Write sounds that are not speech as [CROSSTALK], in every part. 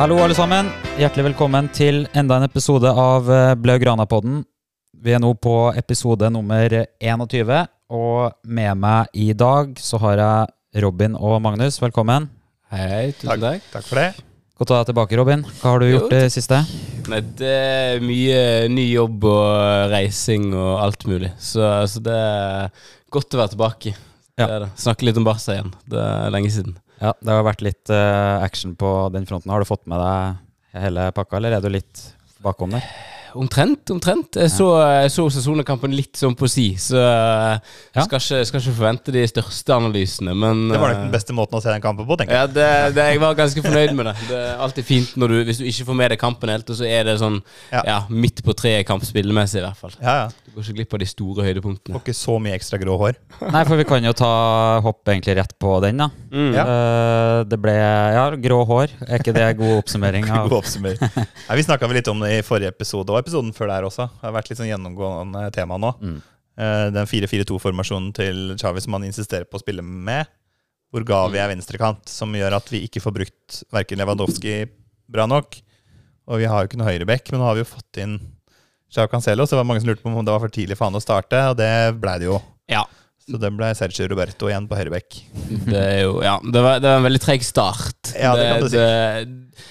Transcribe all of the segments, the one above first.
Hallo, alle sammen. Hjertelig velkommen til enda en episode av eh, Blaugrana-podden. Vi er nå på episode nummer 21, og med meg i dag så har jeg Robin og Magnus. Velkommen. Hei, tusen takk. Takk for det. Godt å ha deg tilbake, Robin. Hva har du Jo, gjort det siste? Nei, det er mye ny jobb og reising og alt mulig. Så, så det er godt å være tilbake. Ja. Det det. Snakke litt om Barca igjen. Det er lenge siden. Ja, Det har vært litt eh, action på den fronten. Har du fått med deg hele pakka, eller er du litt bakom der? Omtrent, omtrent. Jeg så, jeg så sesongkampen litt sånn på si, så jeg Ja. skal, ikke, skal ikke forvente de største analysene, men Det var nok eh, den beste måten å se den kampen på, tenker jeg. Ja, det, det, jeg var ganske fornøyd med det. Det er alltid fint når du, hvis du ikke får med deg kampen helt, og så er det sånn Ja. ja, midt på treet kamp spillemessig, i hvert fall. Ja, ja. Du går ikke glipp av de store høydepunktene. Får ikke så mye ekstra grå hår. [LAUGHS] Nei, for vi kan jo ta hopp egentlig rett på den, da. Mm. Ja. Eh, det ble ja, grå hår. Er ikke det god oppsummering? [LAUGHS] av God oppsummering. Nei, vi snakka vel litt om det i forrige episode og episoden før der også. Det har vært litt sånn gjennomgående tema nå. Mm. Eh, Den 4-4-2-formasjonen til Chavi som han insisterer på å spille med, hvor Gavi er venstrekant, som gjør at vi ikke får brukt verken Lewandowski bra nok. Og vi har jo ikke noe høyreback, men nå har vi jo fått inn Chau Cancelo, så det var mange som lurte på om det var for tidlig for han å starte, og det blei det jo. Ja. Så det ble Sergio Roberto igjen på høyreback. Det er jo Ja, det var, det var en veldig treg start. Ja, det kan du si. det,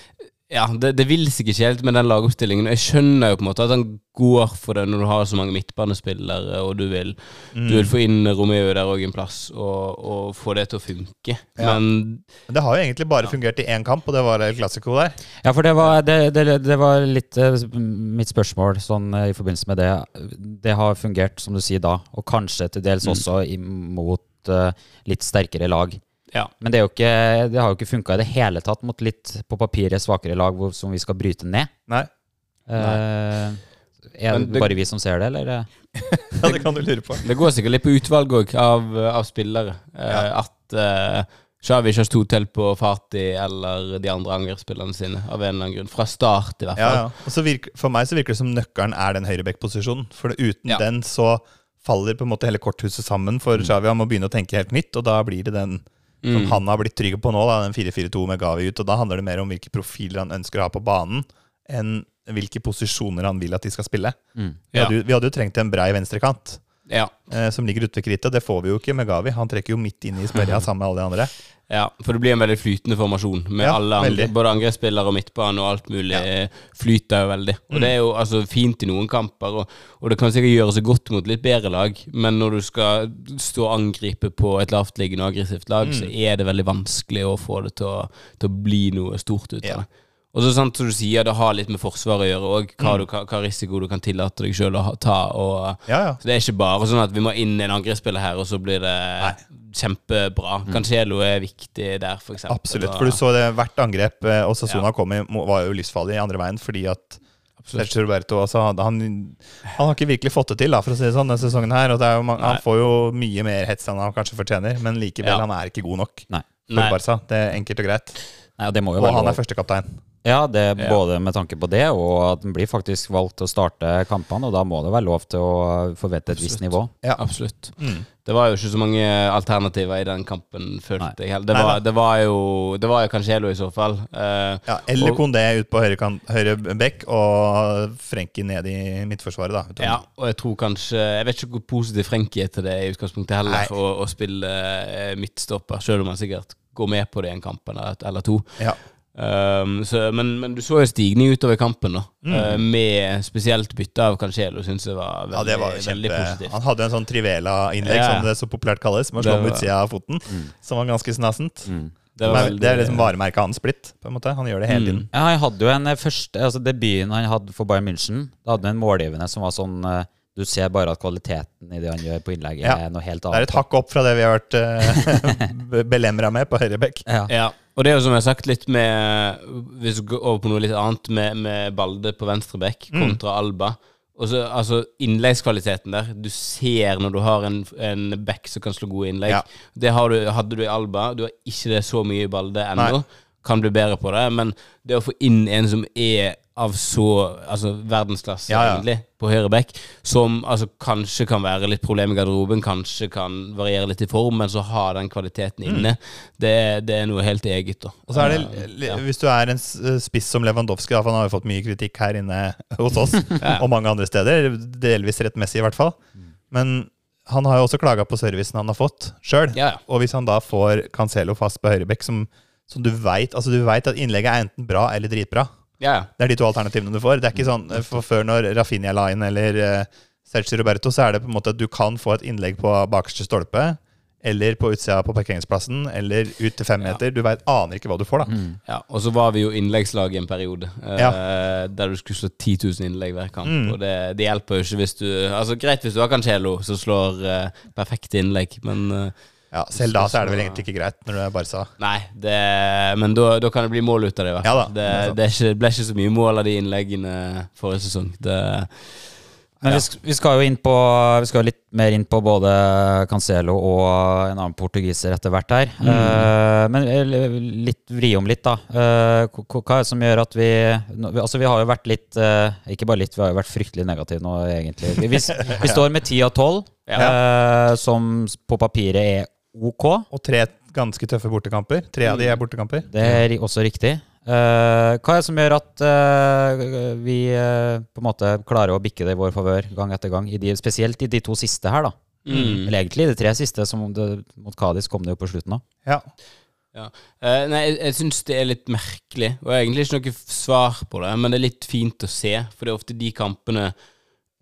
ja, det, det vil seg ikke helt med den lagoppstillingen. Jeg skjønner jo på en måte at han går for det når du har så mange midtbanespillere, og du vil, Mm. du vil få inn Romeo der òg en plass, og, og få det til å funke. Ja. Men det har jo egentlig bare fungert i én kamp, og det var El Clásico der. Ja, for det var, det, det, det var litt eh, mitt spørsmål sånn, eh, i forbindelse med det. Det har fungert, som du sier da, og kanskje til dels Mm. også imot uh, litt sterkere lag. Ja. Men det, er jo ikke, det har jo ikke funka i det hele tatt mot litt på papiret svakere lag hvor, som vi skal bryte ned. Nei, Eh, er det det- bare vi som ser det, eller? [LAUGHS] ja, det kan du lure på. Det går sikkert litt på utvalg òg, av, av spillere. Eh, Ja. At uh, Xavi ikke har stått til på Fati eller de andre angrepsspillerne sine, av en eller annen grunn. Fra start, i hvert fall. ja. ja. virker, for meg så virker det som nøkkelen er den høyrebekkposisjonen. For uten Ja. den så faller på en måte hele korthuset sammen for Xavi. Han må begynne å tenke helt nytt, og da blir det den som Mm. han har blitt trygg på nå, da, den 4-4-2 med Gavi ut. Og da handler det mer om hvilke profiler han ønsker å ha på banen, enn hvilke posisjoner han vil at de skal spille. Mm. Vi Ja. vi hadde jo trengt en brei venstrekant. Ja. Eh, som ligger ute ved krittet, det får vi jo ikke med Gavi. Han trekker jo midt inn i sperra [LAUGHS] sammen med alle de andre. Ja, for det blir en veldig flytende formasjon. Med Ja, alle andre. Både angrepsspillere og midtbane og alt mulig Ja. flyter jo veldig. Og det er jo altså fint i noen kamper, og, og det kan sikkert gjøre seg godt mot litt bedre lag, men når du skal stå og angripe på et lavtliggende og aggressivt lag, så er det veldig vanskelig å få det til å, til å bli noe stort ut av Ja. det. Og så sant som du sier, det har litt med forsvaret å gjøre òg, hva, mm. hva, hva risiko du kan tillate deg sjøl å ha- ta. og... Ja, ja. Så det er ikke bare sånn at vi må inn i en angrepsspiller her, og så blir det kjempebra. Cancelo er viktig der, for eksempel. Absolutt. For du så det hvert angrep eh, og Sasona Ja. kom i, var jo livsfarlig i andre veien fordi at. Sergio Roberto altså, han, han, han har ikke virkelig fått det til, da, for å si det sånn, denne sesongen her. Og det er jo, han får jo mye mer hets enn han kanskje fortjener, men likevel, Ja. han er ikke god nok Nei. for Nei. Barca. Det er enkelt og greit. Nei, og det må jo Og være han er førstekaptein. Ja, det Ja. både med tanke på det, og at den blir faktisk valgt til å starte kampene, og da må det være lov til å forvente et visst nivå. Ja. Absolutt. Mm. Det var jo ikke så mange alternativer i den kampen, følte Nei. jeg. Det, var- det var jo Det var jo Cancelo i så fall. Eh, Ja, eller Kondé ut på høyre, kan, høyre bekk og Frenkie ned i midtforsvaret, da. utom- ja, og jeg tror kanskje Jeg vet ikke hvor positiv Frenkie er til det i utgangspunktet heller, Nei. å, å spille eh, midtstopper, selv om han sikkert går med på det i en kamp eller, eller to. Ja. Um, så, men, men du så jo stigning utover kampen, da. Mm. Uh, med spesielt bytte av Cancelo, syns jeg var veldig, Ja, det var kjempe, veldig positivt. Han hadde en sånn Trivela-innlegg, Ja. som det så populært kalles, med å Det slå med utsida av foten, som var ganske snassent. Mm. Det var det er liksom varemerket hans blitt, på en måte. Han gjør det hele Mm. tiden. Ja, han hadde jo en eh, første altså Debuten han hadde for Bayern München, da hadde han en målgivende som var sånn eh, Du ser bare at kvaliteten i det han gjør på innlegget, Ja. er noe helt annet. Det er et hakk opp fra det vi har vært [LAUGHS] uh, belemra med på høyrebekk. Ja. Ja, og det er jo som jeg har sagt litt med Hvis vi går over på noe litt annet, med, med Balde på venstre bekk Mm. kontra Alba. Og så, altså Innleggskvaliteten der. Du ser når du har en, en back som kan slå gode innlegg. Ja. Det har du, hadde du i Alba. Du har ikke det så mye i Balde ennå. Kan bli bedre på det. Men det å få inn en som er av så altså verdensklasse, Ja, ja. egentlig, på høyre back, som altså, kanskje kan være litt problem i garderoben, kanskje kan variere litt i form, men så ha den kvaliteten inne, det, det er noe helt eget. da. Og så er det, Eh, ja. Hvis du er en spiss som Lewandowski, da, for han har jo fått mye kritikk her inne hos oss, [LAUGHS] og mange andre steder, delvis rettmessig i hvert fall. Men han har jo også klaga på servicen han har fått sjøl. Ja, ja. Og hvis han da får Cancelo fast på høyrebekk, som, som du veit altså du vet at innlegget er enten bra eller dritbra. Ja, ja. Det er de to alternativene du får. Det er ikke sånn, eh, for Før når Rafinha la inn, eller uh, Sergio Roberto, så er det på en måte at du kan få et innlegg på bakerste stolpe, eller på utsida på parkeringsplassen, eller ut til fem meter. Du vet, aner ikke hva du får, da. Ja, og så var vi jo innleggslag i en periode eh, der du skulle slå 10 000 innlegg hver kamp. Mm. Og det, det hjelper jo ikke hvis du Altså Greit hvis du har Cancelo som slår uh, perfekte innlegg, men eh, Ja, Selv da så er det vel egentlig ikke greit, når du er Barca. Nei, det, men da, da kan det bli mål ut av det. Ja da, det, det er det, er ikke, ble ikke så mye mål av de innleggene forrige sesong. Det, Men vi, vi skal jo inn på Vi skal litt mer inn på både Cancelo og en annen portugiser etter hvert her. Eh, men eh, litt vri om litt, da. Eh, k- hva er det som gjør at vi Altså, vi har jo vært litt uh, Ikke bare litt, vi har jo vært fryktelig negative nå, egentlig. Vi, vi, vi [LAUGHS] står med ti av tolv, eh, som på papiret er ok. Og tre ganske tøffe bortekamper. Tre av de er bortekamper. Det er også riktig. Uh, hva er det som gjør at uh, vi uh, på en måte klarer å bikke det i vår favør gang etter gang? I de, spesielt i de to siste her, da. mm. Eller egentlig de tre siste, som det, mot Kadis kom det jo på slutten av. Ja. Ja. Eh, nei, jeg, jeg syns det er litt merkelig, og egentlig ikke noe svar på det, men det er litt fint å se, for det er ofte de kampene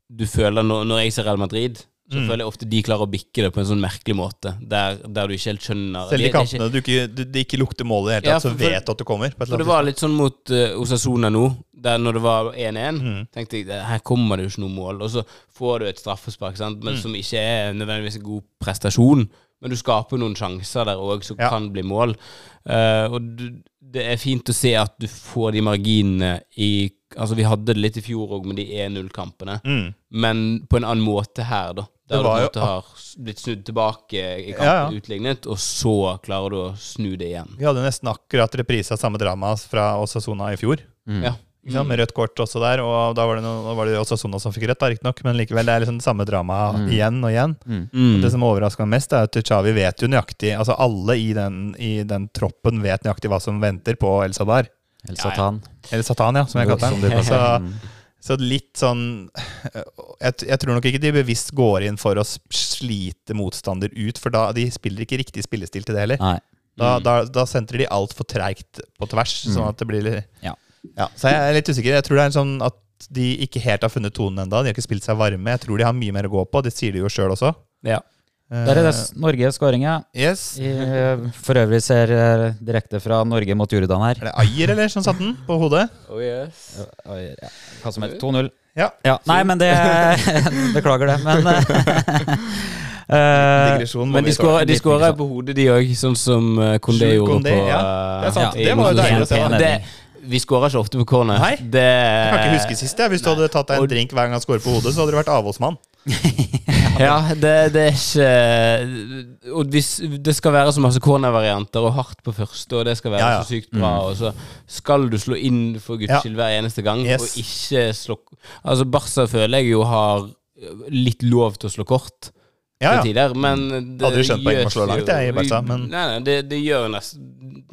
du føler når, når jeg ser Real Madrid, så føler jeg ofte de klarer å bikke det på en sånn merkelig måte, der, der du ikke helt skjønner Selv i de det ikke- du det ikke lukter mål i det hele Ja, så vet du at du kommer. For det var litt sånn mot uh, Osasona nå, der når det var 1-1, mm. tenkte jeg her kommer det jo ikke noe mål. Og så får du et straffespark sant? Mm. Men som ikke er nødvendigvis en god prestasjon. Men du skaper noen sjanser der òg som Ja. kan bli mål. Uh, og du, det er fint å se at du får de marginene i Altså Vi hadde det litt i fjor òg med de 1-0-kampene, Mm. men på en annen måte her, da. Det Der du på en jo måte har blitt snudd tilbake i kampen, Ja, ja. utlignet, og så klarer du å snu det igjen. Vi hadde nesten akkurat reprise av samme drama fra Osasona i fjor. Ja. Mm. Med rødt kort også der, og da var det, noe, da var det Osasona som fikk rødt, riktignok. Men likevel, det er liksom det samme dramaet igjen og igjen. Mm. Det som overrasker meg mest, er at Chavi vet jo nøyaktig Altså alle i den, i den troppen vet nøyaktig hva som venter på El Sadar. El Satan. Eller Satan, ja, som jeg kaller den. Så, så litt sånn jeg, jeg tror nok ikke de bevisst går inn for å slite motstander ut, for da de spiller ikke riktig spillestil til det heller. Nei. Da, da, da sentrer de altfor treigt på tvers, sånn at det blir Ja. ja. Så jeg er litt usikker. Jeg tror det er en sånn at de ikke helt har funnet tonen enda De har ikke spilt seg varme. Jeg tror de har mye mer å gå på. Det sier de jo sjøl også. Ja. Der er det Norge skåringer. Yes. I, eh, for øvrig ser eh, direkte fra Norge mot Jordan her. Er det Ayer, eller, som satte den på hodet? Oh yes. Ayer, ja. Hva som helst. 2-0. Ja. Ja, nei, men det [LAUGHS] Beklager det, men [LAUGHS] uh, Men de digresjon. på hodet, de òg, sånn som Kondé gjorde Kondé, på ja. Det er sant. Ja. Det var jo deilig å se. Det- Vi skårer ikke ofte på corner. Nei. Det, Jeg kan ikke huske sist. Hvis du hadde tatt deg en drink hver gang han skårer på hodet, så hadde du vært avholdsmann. [LAUGHS] Ja, det, det er ikke Og hvis det skal være så masse cornervarianter og hardt på første, og det skal være Ja, ja. så sykt bra, og så skal du slå inn for guds skyld hver eneste gang, Yes. og ikke slå Altså, Barca føler jeg jo har litt lov til å slå kort. Ja, ja. tider, men det Hadde jo skjønt poenget med å slå langt, jeg, i Barca, men- Nei, nei, det, det gjør nesten,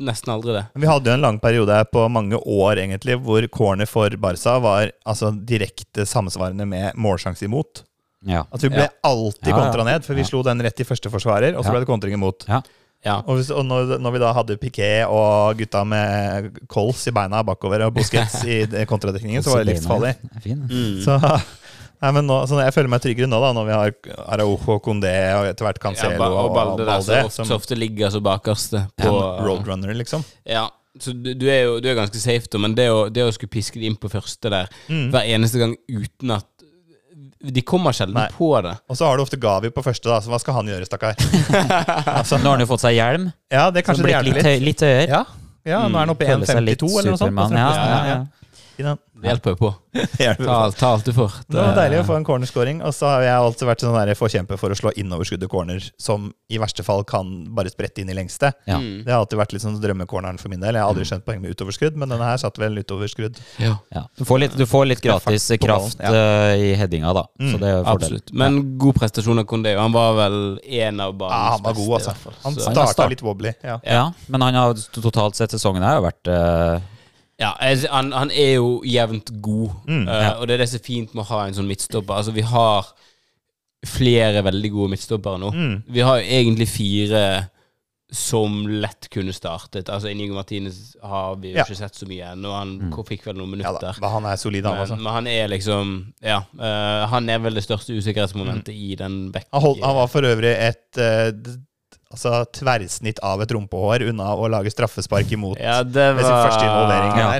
nesten aldri det. Vi hadde jo en lang periode på mange år egentlig, hvor corner for Barca var altså, direkte samsvarende med målsjanse imot. Ja. At vi ble Ja. alltid Ja, ja. kontra ned, for vi Ja. slo den rett i første forsvarer, og så Ja. ble det kontring imot. ja. Ja. Og, hvis, og når, når vi da hadde Piquet og gutta med kols i beina bakover og buskets i [LAUGHS] det- kontradekningen, så var det livsfarlig. Mm. Så, nei, men nå, så jeg føler meg tryggere nå, da, når vi har Araujo, Condé og etter hvert Cancelo Ja, og, og Balde der, Balde, som ofte, som så ofte ligger så bakerste på ja, roadrunner, liksom. Ja, så du, du, er jo du er ganske safe, da, men det å, det å skulle piske det inn på første der hver eneste gang uten at De kommer sjelden. Nei. på det. Og så har du ofte Gavi på første, da, så hva skal han gjøre, stakkar? [LAUGHS] altså, Nå har han jo fått seg hjelm, ja, det som kanskje det blitt hjelper litt, litt. høy, litt høyere. Ja, ja nå er han oppe i Føler seg litt 1,52 eller noe sånt. Ja, ja, ja, ja. Det hjelper jo på. [LAUGHS] Ta, ta alt du får. Det var deilig å få en cornerscoring. Og så har jeg alltid vært sånn der forkjemper for å slå innoverskuddet corner, som i verste fall kan bare sprette inn i lengste. Ja. Mm. Det har alltid vært litt sånn drømmecorneren for min del. Jeg har aldri skjønt poeng med utoverskudd, men denne her satt vel utoverskudd. Ja, Ja. Du, får litt, du får litt gratis kraft eh, i headinga, da. Så Mm, det er fordel. absolutt. Men god prestasjon av Kondeo. Han var vel en av banens Ja, han var god, altså. Han Så- starta litt wobbly. Ja. Ja, men han har totalt sett sesongen her har vært eh, Ja, han, han er jo jevnt god, Mm, ja. uh, og det er det som er fint med å ha en sånn midtstopper. Altså, vi har flere veldig gode midtstoppere nå. Mm. Vi har jo egentlig fire som lett kunne startet. Altså, Inigo Martinez har vi jo Ja. ikke sett så mye ennå. Han Mm. fikk vel noen minutter. Ja da, men han er solid, han altså. men han er liksom Ja. Uh, han er vel det største usikkerhetsmomentet Mm. i den bekk... Han, han var for øvrig et eh, d- altså, tverrsnitt av et rumpehår unna å lage straffespark imot ja, det var... sin første involvering Ja.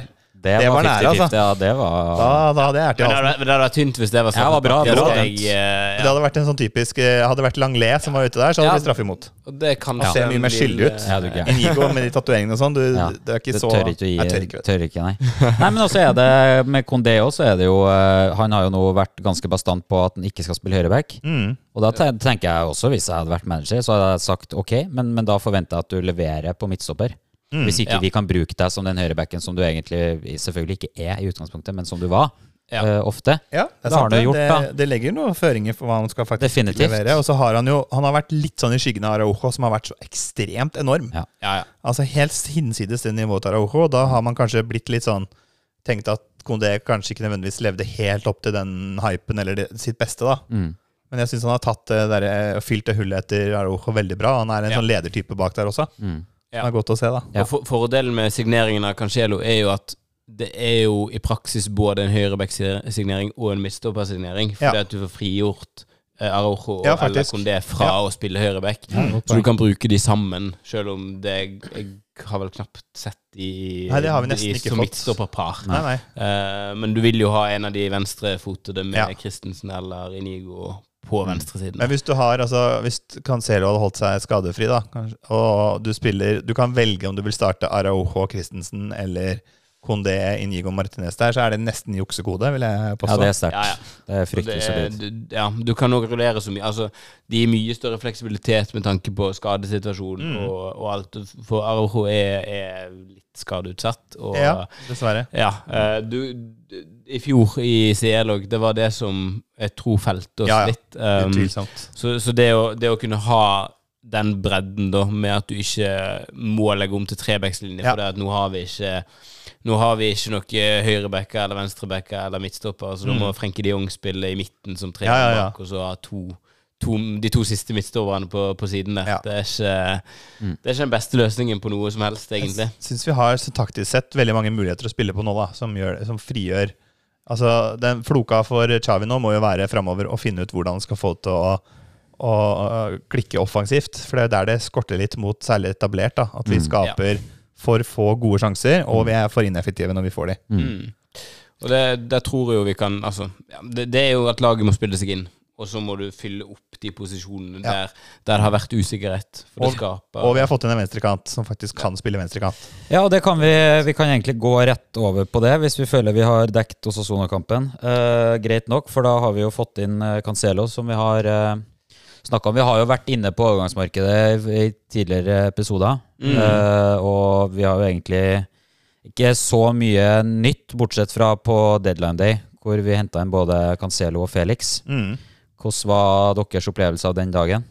Det, Det var var nære, altså. Ja, det var Da, da hadde jeg ært i det halsen. men det hadde vært tynt hvis det var Ja, det var bra, bra Det jeg, ja. Det hadde vært en sånn typisk eh, Hadde vært Langlé som var ute der, så hadde Ja. det blitt straffe imot. Det kan Han ser mye mer skyldig ut. Ja, du er. Inigo med de tatoveringene og sånn. Du, Ja, det er ikke Det så tør ikke å gi Jeg tør ikke, tør ikke, nei. [LAUGHS] nei, men også er det med Condé også, er det jo eh, Han har jo nå vært ganske bastant på at han ikke skal spille høyreback. Mm. Og da tenker jeg også, hvis jeg hadde vært manager, så hadde jeg sagt ok, men, men da forventer jeg at du leverer på midtstopper. Mm. Hvis ikke Ja. vi kan bruke deg som den høyrebacken som du egentlig selvfølgelig ikke er i utgangspunktet, men som du var Ja. Uh, ofte. Ja, det, det, det. gjort, det, det legger noen føringer for hva han skal faktisk Definitivt. levere. Og så har han jo Han har vært litt sånn i skyggen av Araujo, som har vært så ekstremt enorm. Ja. Ja, ja. Altså helt hinsides det nivået til Araujo. Da har man kanskje blitt litt sånn Tenkt at Kondé kanskje ikke nødvendigvis levde helt opp til den hypen eller det, sitt beste, da. Mm. Men jeg syns han har tatt det der, eh, fylt det hullet etter Araujo veldig bra. Han er en Ja. sånn ledertype bak der også. Mm. Ja. Det er godt å se, da. Ja. Og for, Fordelen med signeringen av Cancelo er jo at det er jo i praksis både en høyreback-signering og en midtstoppersignering. Fordi Ja. at du får frigjort eh, Araujo Ja, eller faktisk. Fra Ja. å spille høyreback. Mm. Så du kan bruke de sammen, selv om det Jeg har vel knapt sett i, Nei, det har vi nesten i, ikke som fått. midtstopperpar. Nei, nei. Eh, men du vil jo ha en av de venstrefotede med Ja. Christensen eller Inigo på venstresiden. Men hvis du har, altså Hvis Cancelo hadde holdt seg skadefri, da, kanskje, og du spiller Du kan velge om du vil starte Araujo Christensen eller Kondé Inigo Martinez der, så er det nesten juksekode, vil jeg påstå. Ja, det er sterkt. Ja, ja. Det er fryktelig så solid. ja, du kan òg rullere så mye. Altså, de gir mye større fleksibilitet med tanke på skadesituasjonen Mm. og, og alt. For Araujo er, er litt skadeutsatt. Og, ja, dessverre. ja, eh, du, du, I fjor i CL òg, det var det som jeg tror felte oss Ja, ja. litt. Um, så så det, å, det å kunne ha den bredden da, med at du ikke må legge om til trebackslinje, Ja. for at nå har vi ikke nå har vi ikke noe høyrebacker eller venstrebacker eller midtstopper, så mm. nå må Frenke de Jong spille i midten som ja, ja. bak, og så ha to, to, de to siste midtstopperne på, på siden der. Ja. Det, er ikke, Mm. det er ikke den beste løsningen på noe som helst, egentlig. Jeg syns vi har så taktisk sett veldig mange muligheter å spille på nå, da, som, gjør, som frigjør Altså, den Floka for Chavi nå må jo være framover og finne ut hvordan han skal få til å, å, å klikke offensivt. For det er der det skorter litt mot særlig etablert. da At vi Mm. skaper for få gode sjanser, og vi er for ineffektive når vi får de. Mm. Og det, det, tror jeg jo vi kan Altså, ja, det, det er jo at laget må spille seg inn. Og så må du fylle opp de posisjonene Ja. der, der det har vært usikkerhet. For det Og vi har fått inn en venstrekant som faktisk kan spille venstrekant. Ja, og det kan vi, vi kan egentlig gå rett over på det, hvis vi føler vi har dekket Osasuna-kampen. Eh, greit nok, for da har vi jo fått inn eh, Cancelo, som vi har eh, snakka om. Vi har jo vært inne på overgangsmarkedet i, i tidligere episoder, Mm. Eh, og vi har jo egentlig ikke så mye nytt, bortsett fra på deadline day, hvor vi henta inn både Cancelo og Felix. Mm. Hvordan var deres opplevelse av den dagen?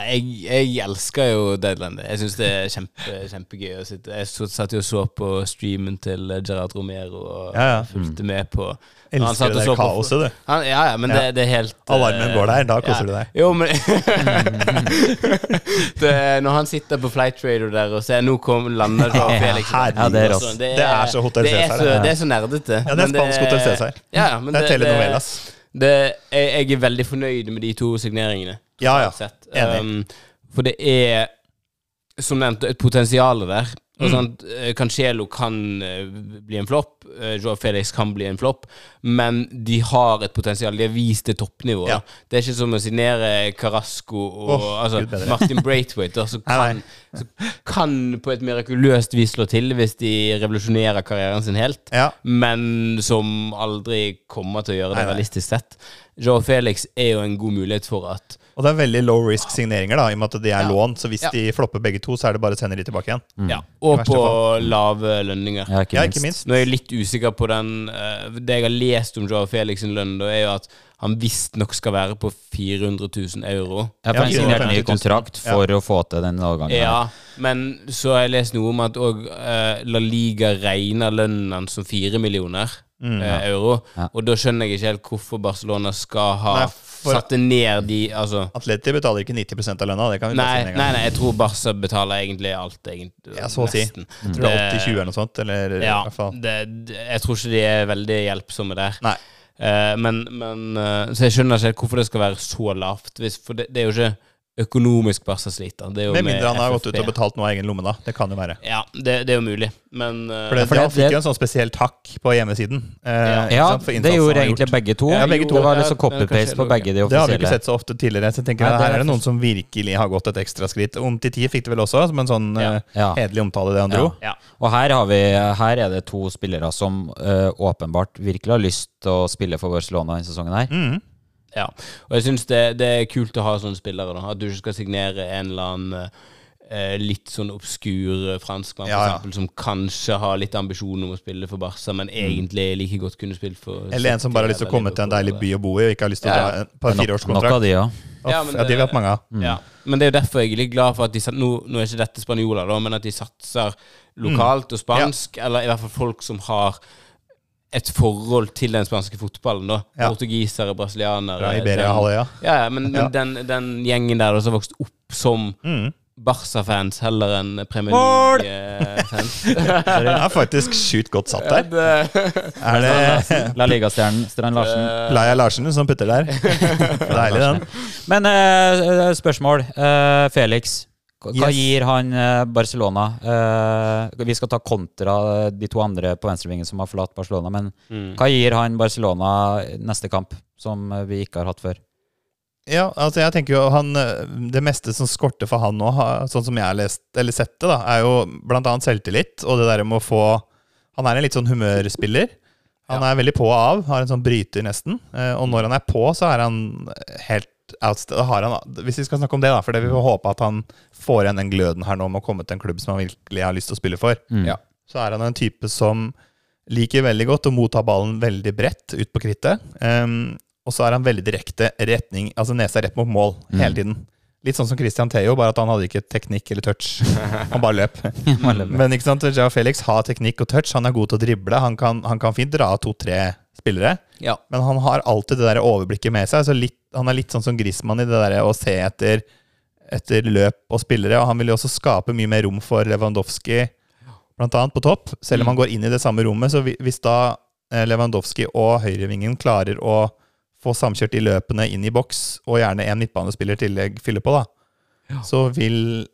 Jeg, jeg elsker jo Deadland. Jeg syns det er kjempe, kjempegøy å sitte Jeg satt jo og så på streamen til Gerard Romero og Ja, ja. fulgte med på Han Elsker satt og det så der på- kaoset, du. han, Ja, ja, men Ja. Det, det er helt Alarmen eh, går der, da koser ja. du deg. Jo, men [LAUGHS] det, Når han sitter på Flight Trader der og ser Nå kom lander det Felix Ja, det er. Det er det er Cæsar, så, det. det er så nerdete. Ja, det er spansk Hotell Cæsar. Ja, ja, men Det er telenovelas. Det, jeg, jeg er veldig fornøyd med de to signeringene. Ja, ja. Um, for det er, som nevnt, et potensial der. Og sånn, eh, Cancelo kan eh, bli en flopp, Joe Joao Felix kan bli en flopp, men de har et potensial. De har vist det toppnivået. Ja. Det er ikke som å signere Carasco og oh, altså, [LAUGHS] Martin Braithwaite, som kan, kan på et mirakuløst vis slå til hvis de revolusjonerer karrieren sin helt Ja. men som aldri kommer til å gjøre det Nei, nei. realistisk sett. Joe Felix er jo en god mulighet for at Og det er veldig low risk signeringer, da, i og med at de er Ja. lån. Så hvis Ja. de flopper begge to, så er det bare å sende de tilbake igjen. Ja, og på fall. på lave lønninger. Ja, ikke Ja, ikke minst. Nå er jeg litt usikker på den uh, Det jeg har lest om Joe Felix sin lønn, da, er jo at han visstnok skal være på 400 000 euro. Ja, for han Ja, signerte ny kontrakt for å få til den avgangen. Ja, men så har jeg lest noe om at òg La Liga regner lønnen hans som 4 millioner eh, euro. Ja. Og da skjønner jeg ikke helt hvorfor Barcelona skal ha Nei, satt ned de Altså Atleti betaler ikke 90 av lønna. Det kan vi bare Nei, nei, nei, jeg tror Barca betaler egentlig alt. Egentlig, Ja, så å si. nesten. Jeg tror det er 80-20 eller noe sånt. Eller Ja, i hvert fall. det, det, jeg tror ikke de er veldig hjelpsomme der. Nei. Uh, men, men uh, Så jeg skjønner ikke helt hvorfor det skal være så lavt. Hvis, for det, det er jo ikke økonomisk Barca sliter. Det er jo Med mindre han har gått ut og betalt noe av egen lomme, da. Det kan jo være. Ja, det, det er jo mulig, men uh, For det, for det- han fikk det- jo en sånn spesiell takk på hjemmesiden. Uh, Ja. det gjorde han egentlig gjort. begge to. Ja, begge to. Det var liksom copy-paste på begge de offisielle. Det har vi ikke sett så ofte tidligere. Så jeg tenker Nei, det Her er det noen som virkelig har gått et ekstra skritt. Omtiti fikk det vel også, som en sånn Ja. eh, hederlig omtale, det han dro. ja. Og her, har vi, her er det to spillere som åpenbart virkelig har lyst til å spille for Barcelona denne sesongen her. Mhm. Ja, og jeg syns det, det er kult å ha sånne spillere. da At du ikke skal signere en eller annen eh, litt sånn obskur franskmann, for Ja, ja. eksempel, som kanskje har litt ambisjoner om å spille for Barca, men egentlig like godt kunne spilt for Mm. Eller en som bare har lyst til å komme til en deilig by å bo i, og ikke har lyst til å Ja, dra en- på en Nok, av fireårskontrakt. de, ja. Uff, Ja, men Ja, de det- har vært mange av. Ja, men det er jo derfor jeg er litt glad for at de nå, nå er ikke dette spanjoler, da, men at de satser lokalt og spansk, eller i hvert fall folk som har et forhold til den spanske fotballen. da Ja. Portugisere, brasilianere ja, Iberia-halvøya. Ja, ja, men, men Ja. Den, den gjengen der som har vokst opp som Mm. Barca-fans heller enn Premier League-fans. [LAUGHS] Det er faktisk sjukt godt satt der. Er det La Liga-stjernen Strand Larsen. Laia Larsen som putter der? [LAUGHS] Deilig, den. Men eh, spørsmål. Eh, Felix. Hva Yes. gir han eh, Barcelona? Eh, vi skal ta kontra de to andre på venstrevingen som har forlatt Barcelona. Men Mm. hva gir han Barcelona neste kamp, som eh, vi ikke har hatt før? Ja, altså jeg tenker jo han eh, Det meste som skorter for han nå, sånn som jeg har lest, eller sett det, da, er jo annet selvtillit og det der med å få Han er en litt sånn humørspiller. Han er veldig på og av, har en sånn bryter nesten. eh, Og når han er på, så er han helt outst- da har han, Hvis vi skal snakke om det, da, for det vi får håpe at han får igjen den gløden her nå med å komme til en klubb som han virkelig har lyst til å spille for. Mm. Ja. så er han en type som liker veldig godt å motta ballen veldig bredt ut på krittet. Um, og så er han veldig direkte retning, altså nesa rett mot mål hele tiden. Litt sånn som Christian Theo, bare at han hadde ikke teknikk eller touch. [LAUGHS] Han bare løp. Men ikke sant, Jao Felix har teknikk og touch. Han er god til å drible. Han kan, han kan fint dra av to-tre spillere. Ja. Men han har alltid det der overblikket med seg. Litt, han er litt sånn som Griezmann i det der å se etter, etter løp og spillere. Og han vil jo også skape mye mer rom for Lewandowski, blant annet på topp. Selv om han går inn i det samme rommet. Så hvis da eh, Lewandowski og høyrevingen klarer å få samkjørt de løpene inn i boks, og gjerne en midtbanespiller i tillegg fyller på, da, så vil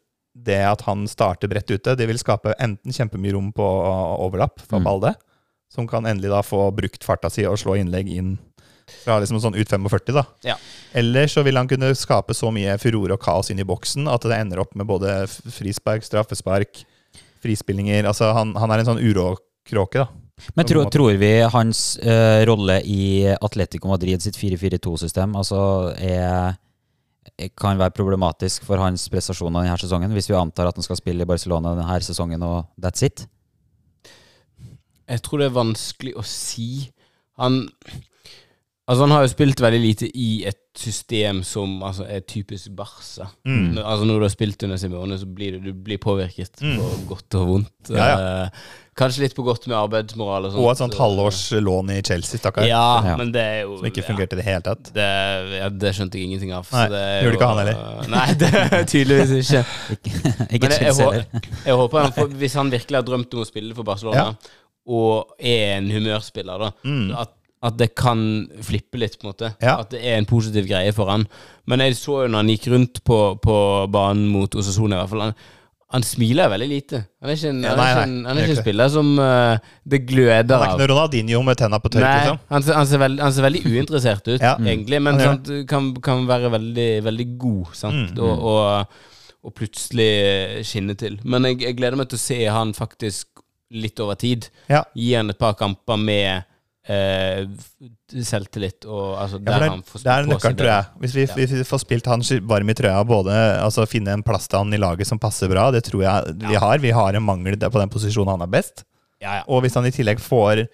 det at han starter bredt ute, det vil skape enten kjempemye rom på overlapp for Mm. Som kan endelig da få brukt farta si og slå innlegg inn fra liksom sånn ut 45, da. Ja. Eller så vil han kunne skape så mye furore og kaos inn i boksen at det ender opp med både frispark, straffespark, frispillinger Altså, han, han er en sånn urokråke, da. Men tro, tror vi hans uh, rolle i Atletico Madrid sitt 4-4-2-system altså er kan være problematisk for hans prestasjoner denne sesongen, hvis vi antar at han skal spille i Barcelona denne sesongen, og that's it? Jeg tror det er vanskelig å si. Han Altså Han har jo spilt veldig lite i et system som altså, er typisk Barca. Mm. Når- Altså Når du har spilt under Simone, så blir du, du blir påvirket Mm. på godt og vondt. Ja, Eh, kanskje litt på godt med arbeidsmoral og sånt. Og et sånt halvårs lån i Chelsea, stakkar. Ja, Ja. men det er jo Som ikke ja, fungerte i det hele tatt. det, ja, det skjønte jeg ingenting av. så Nei, det gjorde jo- ikke han heller. [LAUGHS] Nei, det [LAUGHS] tydeligvis ikke. Ikke, ikke Men jeg, jeg, Chelsea heller. jeg håper han får, Hvis han virkelig har drømt om å spille for Barcelona, Ja. Og er en humørspiller, da Mm. at, at det kan flippe litt, på en måte. Ja. At det er en positiv greie for han. Men jeg så jo når han gikk rundt på, på banen mot Osasone, i hvert fall han, Han smiler veldig lite. Han er ikke en, Ja, han er nei, ikke nei, en, han er ikke en spiller som uh, det gløder Han er av. ikke noe Ronaldinho med tenna på tørk, Nei, liksom. han, ser, han, ser veld, han ser veldig uinteressert ut, Ja. egentlig, men Han sant, kan, kan være veldig, veldig god, sant, Mm. og, og, og plutselig skinne til. Men jeg, jeg gleder meg til å se han faktisk litt over tid. Ja. Gi han et par kamper med eh, selvtillit, og altså, Ja, der for det, han får det er nøkkelen, tror jeg. Hvis vi, Ja. hvis vi får spilt han varm i trøya, både altså finne en plass til han i laget som passer bra, det tror jeg vi har. Vi har en mangel på den posisjonen han er best. Ja, ja. Og hvis han i tillegg får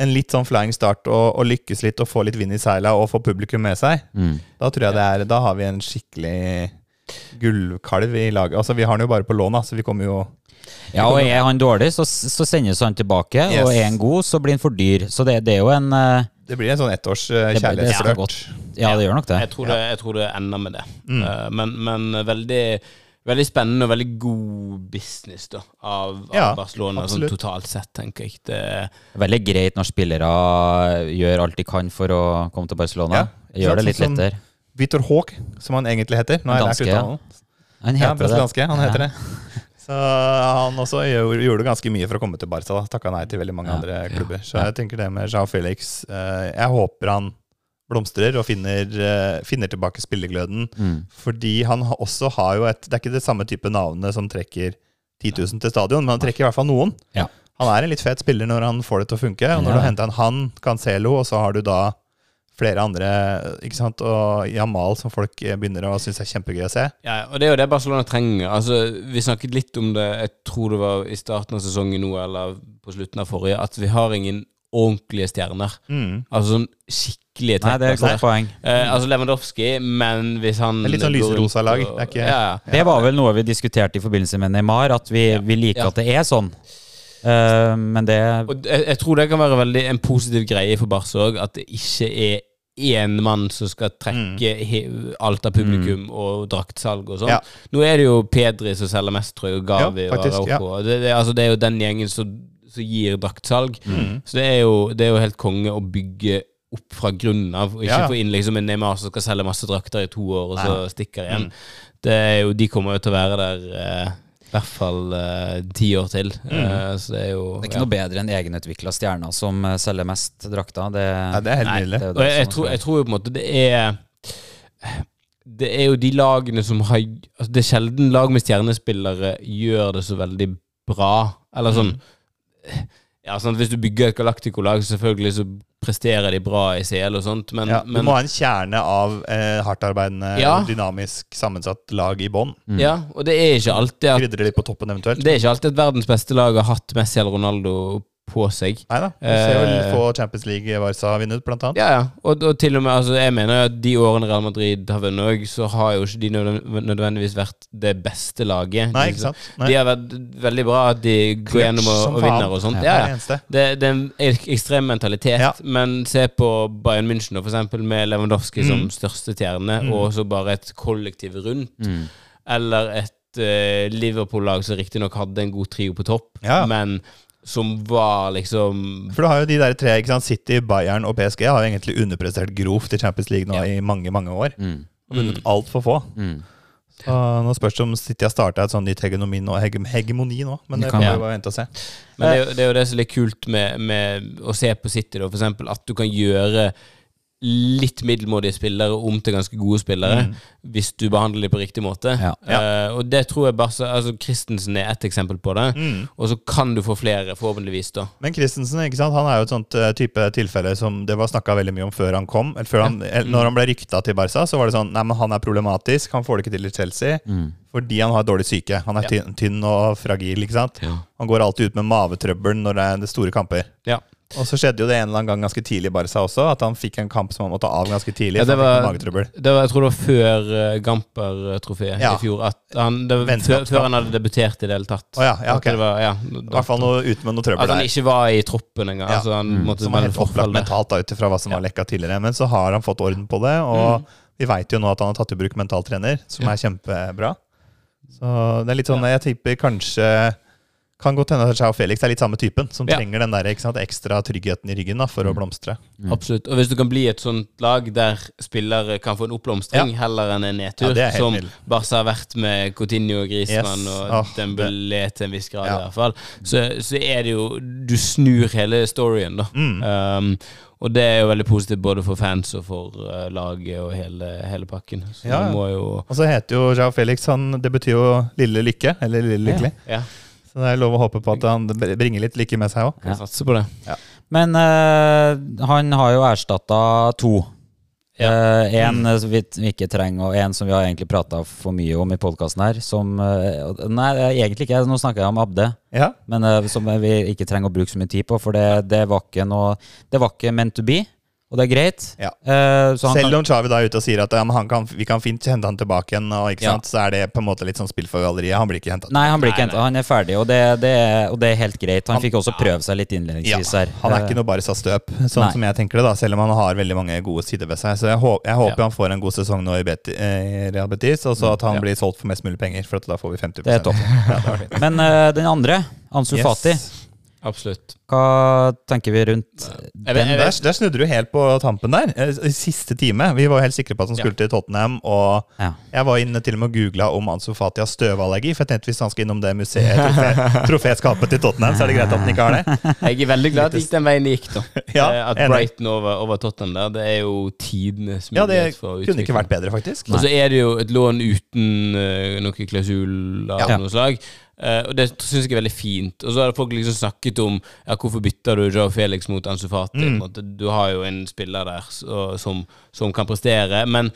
en litt sånn flying start og, og lykkes litt og får litt vind i seila og får publikum med seg, Mm. da tror jeg det er Da har vi en skikkelig gullkalv i laget. Altså, vi har han jo bare på lån, så vi kommer jo Ja, og er han dårlig, så, så sendes han tilbake. Yes. Og er han god, så blir han for dyr. Så det, det er jo en uh... Det blir en sånn ettårs uh, er kjærlighetsflørt. Ja, det gjør nok det. Jeg tror det, jeg tror det ender med det. Mm. Eh, men, men veldig, veldig spennende og veldig god business da, av, av Barcelona sånn totalt sett, tenker jeg. Det, Veldig greit når spillere gjør alt de kan for å komme til Barcelona. Ja, Gjør det litt sånn lettere. Vitor Haag, som han egentlig heter. Nå har jeg lært Danske, ja. Han Ja, heter det. brasilianske. Han heter Ja. det. Så han også gjorde, ganske mye for å komme til Barca. da Takka nei til veldig mange Ja. andre klubber. Så Ja. jeg tenker det med Jao Felix eh, Jeg håper han blomstrer og finner, eh, finner tilbake spillegløden. Mm. Fordi han også har jo et Det er ikke det samme type navnet som trekker 10 000 til stadion, men han trekker i hvert fall noen. Ja. Han er en litt fet spiller når han får det til å funke. Og når Ja. du henter en han, Cancelo, og så har du da flere andre, ikke sant, og Jamal som folk eh, begynner å synes er kjempegøy å se. ja, og det er jo det Barcelona trenger. Altså, vi snakket litt om det, jeg tror det var i starten av sesongen nå, eller på slutten av forrige, at vi har ingen ordentlige stjerner. Mm. Altså sånn skikkelige Nei, det er et godt poeng. Eh, altså Lewandowski, men hvis han Det er litt sånn lyserosa lag, det er ikke- ja, ja. Det var vel noe vi diskuterte i forbindelse med Neymar, at vi, Ja. vi liker Ja. at det er sånn. Uh, men det Og jeg, jeg tror det kan være veldig en positiv greie for Barca òg, at det ikke er én mann som skal trekke mm. alt av publikum og draktsalg og sånn. Ja. Nå er det jo Pedri som selger mest, tror jeg, og Gavi Ja, faktisk, og Araujo. Det, det, altså, det er jo den gjengen som, som gir draktsalg. Mm. Så det er, jo, det er jo helt konge å bygge opp fra grunnen av, og ikke få inn liksom en Neymar som skal selge masse drakter i to år, og så Nei. stikker igjen. Mm. Det er jo, de kommer jo til å være der eh, i hvert fall eh, ti år til. Eh, så det er jo Det er ikke noe bedre enn egenutvikla stjerner som eh, selger mest drakter. Det, Ja, det er helt nydelig. Og jeg, jeg, tror, jeg tror jo på en måte det er Det er jo de lagene som har altså Det er sjelden lag med stjernespillere gjør det så veldig bra. Eller sånn Mm. Ja, sånn Hvis du bygger et Galactico-lag, selvfølgelig så presterer de bra i CL og sånt, men, Ja, du men må ha en kjerne av eh, hardtarbeidende, Ja. dynamisk sammensatt lag i bånn. Mm. Ja, og det er ikke alltid at Krydre litt på toppen eventuelt. Det er ikke alltid at verdens beste lag har hatt Messi eller Ronaldo på seg. Nei da. Du ser jo Eh, få Champions League Varsa har vunnet, blant annet. Ja, ja. Og, og til og med, altså, jeg mener at de årene Real Madrid har vunnet òg, så har jo ikke de nødvendigvis vært det beste laget. Nei, ikke sant? Nei. De har vært veldig bra at de går gjennom og, og vinner og sånt. Det Ja, ja. det. Det, det er en ekstrem mentalitet, Ja. men se på Bayern München for eksempel, med Lewandowski som Mm. største stjerne, Mm. og så bare et kollektiv rundt. Mm. Eller et eh, Liverpool-lag som riktignok hadde en god trio på topp, Ja. men som var liksom For du har jo de der tre, ikke sant? City, Bayern og PSG har jo egentlig underprestert grovt i Champions League nå Ja. i mange, mange år. Mm. Og vunnet altfor få. Mm. Så nå spørs det om City har starta et sånn nytt hegemoni nå, hege- hegemoni nå. Men Det det kan vi bare vente og se. Men det er, jo, det er jo det som er litt kult med, med å se på City, da, for eksempel, at du kan gjøre litt middelmådige spillere om til ganske gode spillere, Mm. hvis du behandler dem på riktig måte. Ja. Eh, og det tror jeg bare så, altså Christensen er ett eksempel på det. Mm. Og så kan du få flere, forhåpentligvis, da. Men Christensen ikke sant? Han er jo et sånt eh, type tilfelle som det var snakka veldig mye om før han kom. Eller før han, mm. når han ble rykta til Barca, så var det sånn Nei, men han er problematisk. Han får det ikke til i Chelsea Mm. fordi han har dårlig syke. Han er Ja. tynn, og fragil. ikke sant? Ja. Han går alltid ut med mavetrøbbel når det er store kamper. Ja. Og så skjedde jo det en eller annen gang ganske tidlig i Barca også, at han fikk en kamp som han måtte av ganske tidlig. Ja, det var- Det var, jeg tror det var før uh, Gamper-trofeet Ja. i fjor. At han, det var før, før han hadde debutert i det hele tatt. Oh, ja, ja, okay. var, ja, I hvert fall noe ut med noe trøbbel At han der. ikke var i troppen engang. Ja. Altså, han Mm. måtte Som var helt opplagt mentalt ut ifra hva som var lekka tidligere. Men så har han fått orden på det, Mm. vi veit jo nå at han har tatt i bruk mentaltrener, som Ja. er kjempebra. Så det er litt sånn Jeg tipper kanskje kan godt hende at Chao Felix er litt samme typen, som Ja. trenger den der, ikke sant, ekstra tryggheten i ryggen da, for Mm. å blomstre. Absolutt. Og hvis du kan bli et sånt lag der spillere kan få en oppblomstring heller enn en nedtur, Ja, det helt som vill. Barca har vært med Coutinho og Griezmann Yes. og oh, Dembélé til en viss grad, Ja. i hvert fall, så, så er det jo Du snur hele storyen, da. Mm. Um, og det er jo veldig positivt både for fans og for uh, laget og hele, hele pakken. Så Ja, ja. må jo Og så heter jo Jao Felix han, Det betyr jo lille lykke, eller lille lykkelig. Ja, Så det er lov å håpe på at han bringer litt lykke med seg òg. Ja. på det. Men uh, han har jo erstatta to. En Mm. vi ikke trenger, og en som vi har egentlig prata for mye om i podkasten her. Som uh, Nei, egentlig ikke. Nå snakker jeg om Abde. Ja. Men uh, som vi ikke trenger å bruke så mye tid på, for det, det var ikke noe Det var ikke meant to be, og det er greit. Ja. Uh, så han Selv om Chavi da er ute og sier at ja, men han kan, vi kan fint hente han tilbake igjen, og ikke Ja. sant? så er det på en måte litt sånn spill for galleriet. Han blir ikke henta. Nei, han blir ikke henta. Han er ferdig, og det, det, og det er helt greit. Han Han- fikk også prøve seg litt innledningsvis her. han er ikke noe bare sa støp, sånn Nei. som jeg tenker det, da, selv om han har veldig mange gode sider ved seg. Så jeg, håper, jeg håper Ja. han får en god sesong nå i, Beti, eh, i Real Betis, og så at han Ja. blir solgt for mest mulig penger, for at da får vi 50 Det er topp. [LAUGHS] Men uh, den andre, Ansu Yes. Fati, Absolutt. hva tenker vi rundt Jeg den? jeg Der, der snudde du helt på tampen der. Eh, I siste time. Vi var jo helt sikre på at han skulle til Tottenham. Og Ja. jeg var inne til og med og googla om Ansu Fati har støvallergi. For jeg tenkte hvis han skal innom det museet, trofé, [LAUGHS] troféskapet til Tottenham, så er det greit at han ikke har det. Jeg er veldig glad at det gikk den veien det gikk, da. [LAUGHS] Ja, Eh, at. Brighton over, over Tottenham der, det er jo tidenes Ja, det for kunne ikke vært bedre, faktisk. Og så er det jo et lån uten uh, noe klausul av Ja. noe slag. Eh, og det syns jeg er veldig fint. Og så har folk liksom snakket om ja, hvorfor bytter du Joe Felix mot Ansu Fati. Mm. Du har jo en spiller der så, som, som kan prestere. Men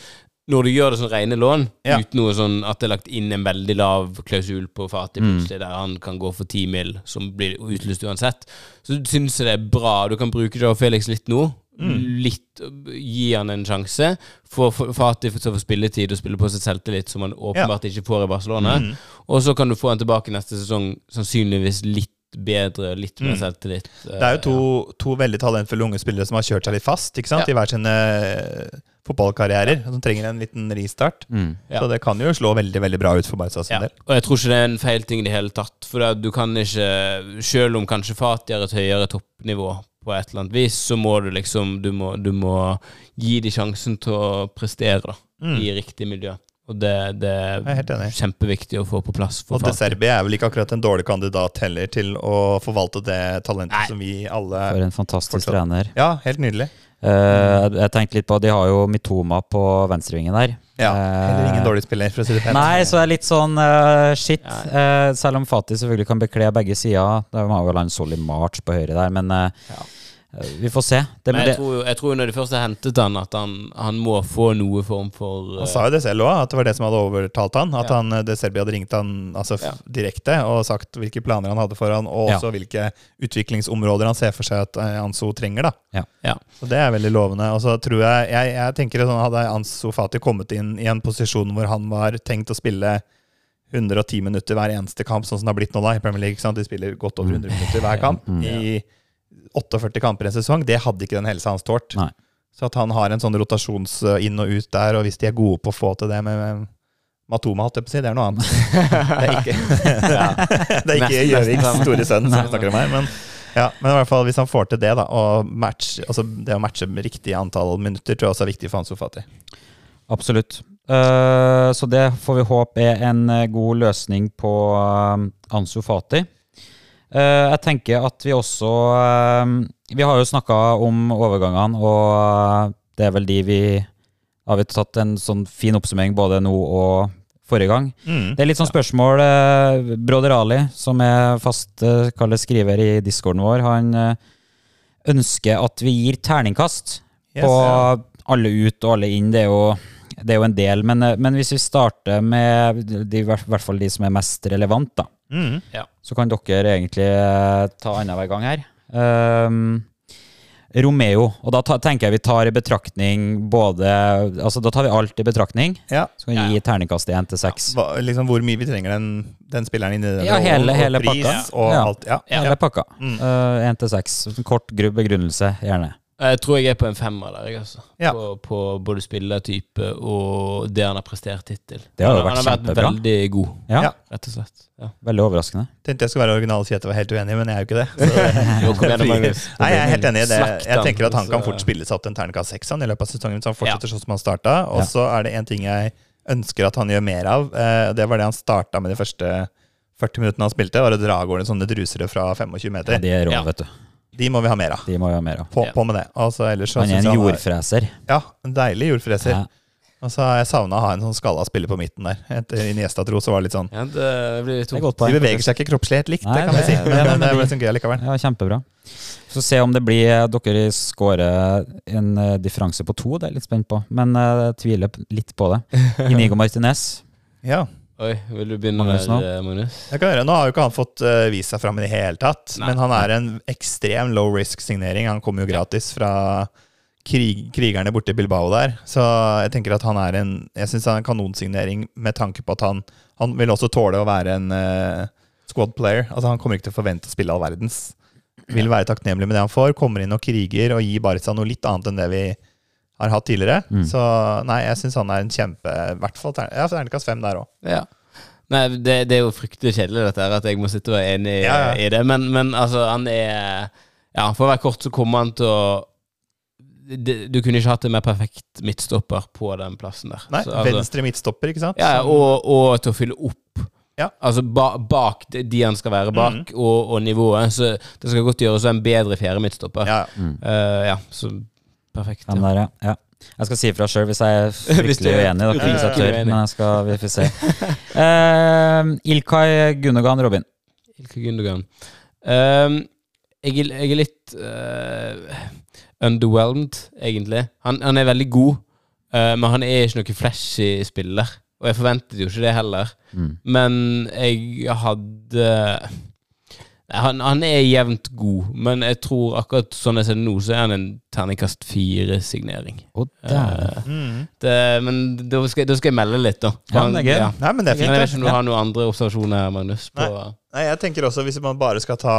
når du gjør det som rene lån, Ja. uten noe sånn at det er lagt inn en veldig lav klausul på Fati, Mm. der han kan gå for 10 mil, som blir utlyst uansett, så syns jeg det er bra. Du kan bruke Joe Felix litt nå. Mm. Litt Gi han en sjanse. For at de får spilletid og spille på seg selvtillit, som han åpenbart ikke får i Barcelona. Mm. Og så kan du få han tilbake neste sesong, sannsynligvis litt bedre, litt mer Mm. selvtillit. Det er jo to, to veldig talentfulle unge spillere som har kjørt seg litt fast ikke sant? Ja. i hver sine eh, fotballkarrierer. Som trenger en liten ristart. Mm. Ja. Så det kan jo slå veldig veldig bra ut for Barca sin Ja, del. og jeg tror ikke det er en feil ting i det hele tatt. For du kan ikke, selv om kanskje Fati har et høyere toppnivå på et eller annet vis, så må du liksom Du må, du må gi dem sjansen til å prestere da, Mm. i riktig miljø. Og det, det er er kjempeviktig å få på plass for Og De Serbia er vel ikke akkurat en dårlig kandidat heller til å forvalte det talentet Nei. som vi alle For en fantastisk Fortsatt. trener. Ja, helt nydelig. Uh, jeg tenkte litt på De har jo Mitoma på venstrevingen der. Ja, Heller ingen Eh, dårlig spiller, for å si det pent. Nei, så det er litt sånn uh, shit. Eh, selv om Fatih selvfølgelig kan bekle begge sider. De har vel en Solly March på høyre der, men eh, Ja. Eh, vi får se. Det, Men det, jeg tror, jeg tror når de først har hentet han, at han, han må få noe form for Han eh, sa jo det selv òg, at det var det som hadde overtalt han. At Ja. han, det Serbia hadde ringt han altså, Ja. direkte og sagt hvilke planer han hadde for han, og Ja. også hvilke utviklingsområder han ser for seg at eh, Anso trenger. da. Ja. Så Det er veldig lovende. Og så tror jeg, jeg, jeg tenker sånn, Hadde Anso Fati kommet inn i en posisjon hvor han var tenkt å spille 110 minutter hver eneste kamp, sånn som det har blitt nå da i Premier League. ikke sant? De spiller godt over 100 minutter hver kamp Mm. i 48 kamper i en sesong. Det hadde ikke den helsa hans tålt. Nei. Så at han har en sånn rotasjons eh, inn og ut der, og hvis de er gode på å få til det med, med Matoma, holdt jeg på å si, det er noe annet. [LAUGHS] Det er ikke, [LAUGHS] det er ikke Gjøviks store sønn som vi snakker om her. Men, [LAUGHS] ja, men i hvert fall hvis han får til det, da, og match, altså det å matche med riktig antall minutter, tror jeg også er viktig for Ansu Fati. absolutt. Uh, så det får vi håpe er en eh, god løsning på uh, Ansu Fati. Eh, jeg tenker at vi også eh, Vi har jo snakka om overgangene, og eh, det er vel de vi har vi tatt en sånn fin oppsummering både nå og forrige gang. Mm. Det er litt sånn spørsmål. Eh, Broder Ali, som er fast eh, skriver i discorden vår, han ønsker at vi gir terningkast Yes, på ja. alle ut og alle inn. Det er jo, det er jo en del. Men, men hvis vi starter med de, i hvert hvert fall de som er mest relevant, da, Mm. så kan dere egentlig eh, ta annenhver gang her. Um, Romeo, og da ta, tenker jeg vi tar i betraktning både Altså da tar vi alt i betraktning. Ja. Så kan vi gi terningkast 1 til 6. Ja. liksom hvor mye vi trenger den, den spilleren inn i den Ja, hele- og, hele og pris pakka. og Ja. alt. Ja. Hele pakka. Mm. Uh, 1 til 6. Kort gru- begrunnelse, gjerne. Jeg tror jeg er på en femmer der, jeg, altså. Ja. På, på både spillertype og det han har prestert hittil. Det har jo han, vært han har vært veldig god, Ja, Ja. rett og slett. Ja. Veldig overraskende. Tenkte jeg skulle være original og si at jeg var helt uenig, men jeg er jo ikke det. Så, Jo, kom igjen, [LAUGHS] Magnus. Nei, jeg er helt enig i det. Jeg tenker at han kan fort spille seg opp til en terningkast seks i løpet av sesongen hvis han fortsetter sånn som han starta. Og så er det en ting jeg ønsker at han gjør mer av. eh, Det var det han starta med de første 40 minuttene han spilte, var å dra av gårde sånne drusere fra 25 Ja, meter. de er rå, Ja. vet du. De må vi ha mer av. De må vi ha mer av. På, Ja. på med det. Altså, ellers så Han er en jordfreser. jordfreser. Ja, en deilig jordfreser. Ja. Og så har jeg savna å ha en sånn skalla spiller på midten der. Etter Iniesta-tro så var det litt sånn Ja, det blir Det er tungt. De beveger seg ikke kroppslig helt likt, Nei, det kan vi si. Men, Men det- det, ble sånn gøy likevel. Ja, kjempebra. Så se om det blir Dere skårer en eh, differanse på to, det er jeg litt spent på. Men eh, jeg tviler litt på det. [LAUGHS] Inigo Martinez. Ja, Oi, vil du begynne Magnus nå? der, eh, Magnus? jeg kan gjøre. Nå har jo ikke han fått uh, vist seg fram i det hele tatt, Nei. men han er en ekstrem low risk-signering. Han kommer jo gratis fra krig, krigerne borte i Bilbao der. Så jeg tenker at han er en Jeg synes han er en kanonsignering med tanke på at han, han vil også tåle å være en uh, squad player. Altså Han kommer ikke til å forvente å spille all verdens. Vil være takknemlig med det han får. Kommer inn og kriger og gir Barca noe litt annet enn det vi har hatt tidligere. Mm. Så nei, jeg syns han er en kjempe I hvert fall ja, terningkast fem der òg. Ja. Nei, det, det er jo fryktelig kjedelig dette her, at jeg må sitte og være enig Ja, ja. i det. Men, men altså, han er Ja, for å være kort så kommer han til å det, Du kunne ikke hatt en mer perfekt midtstopper på den plassen der. Nei, Så, altså, venstre midtstopper, ikke sant? ja, og, og til å fylle opp. Ja. Altså ba, bak de han skal være bak, Mhm. og, og nivået. Så det skal godt gjøres en bedre fjerde midtstopper. Ja, Mm. Uh, ja så perfekt. Den Ja. der, ja. ja. Jeg skal si ifra sjøl hvis jeg er [LAUGHS] Hvis fryktelig er uenig. Da hvis jeg tør, men jeg skal, vi får se. Uh, [LAUGHS] Ilkay Gundogan, Robin. Ilkay Gundogan. Ehm, jeg, er- jeg er litt uh, underwhelmed, egentlig. Han, han er veldig god, uh, men han er ikke noe flashy spiller. Og jeg forventet jo ikke det heller. Mm. Men jeg hadde han, han er jevnt god, men jeg tror akkurat sånn jeg ser det nå, så er han en terningkast fire-signering. Dæven. Eh, mm. men da skal, da skal jeg melde litt, da. Ja, men det er gøy. ja. Nei, men det er Men fint. jeg vet ikke om du har noen andre observasjoner Magnus? På, Nei, jeg tenker også Hvis man bare skal ta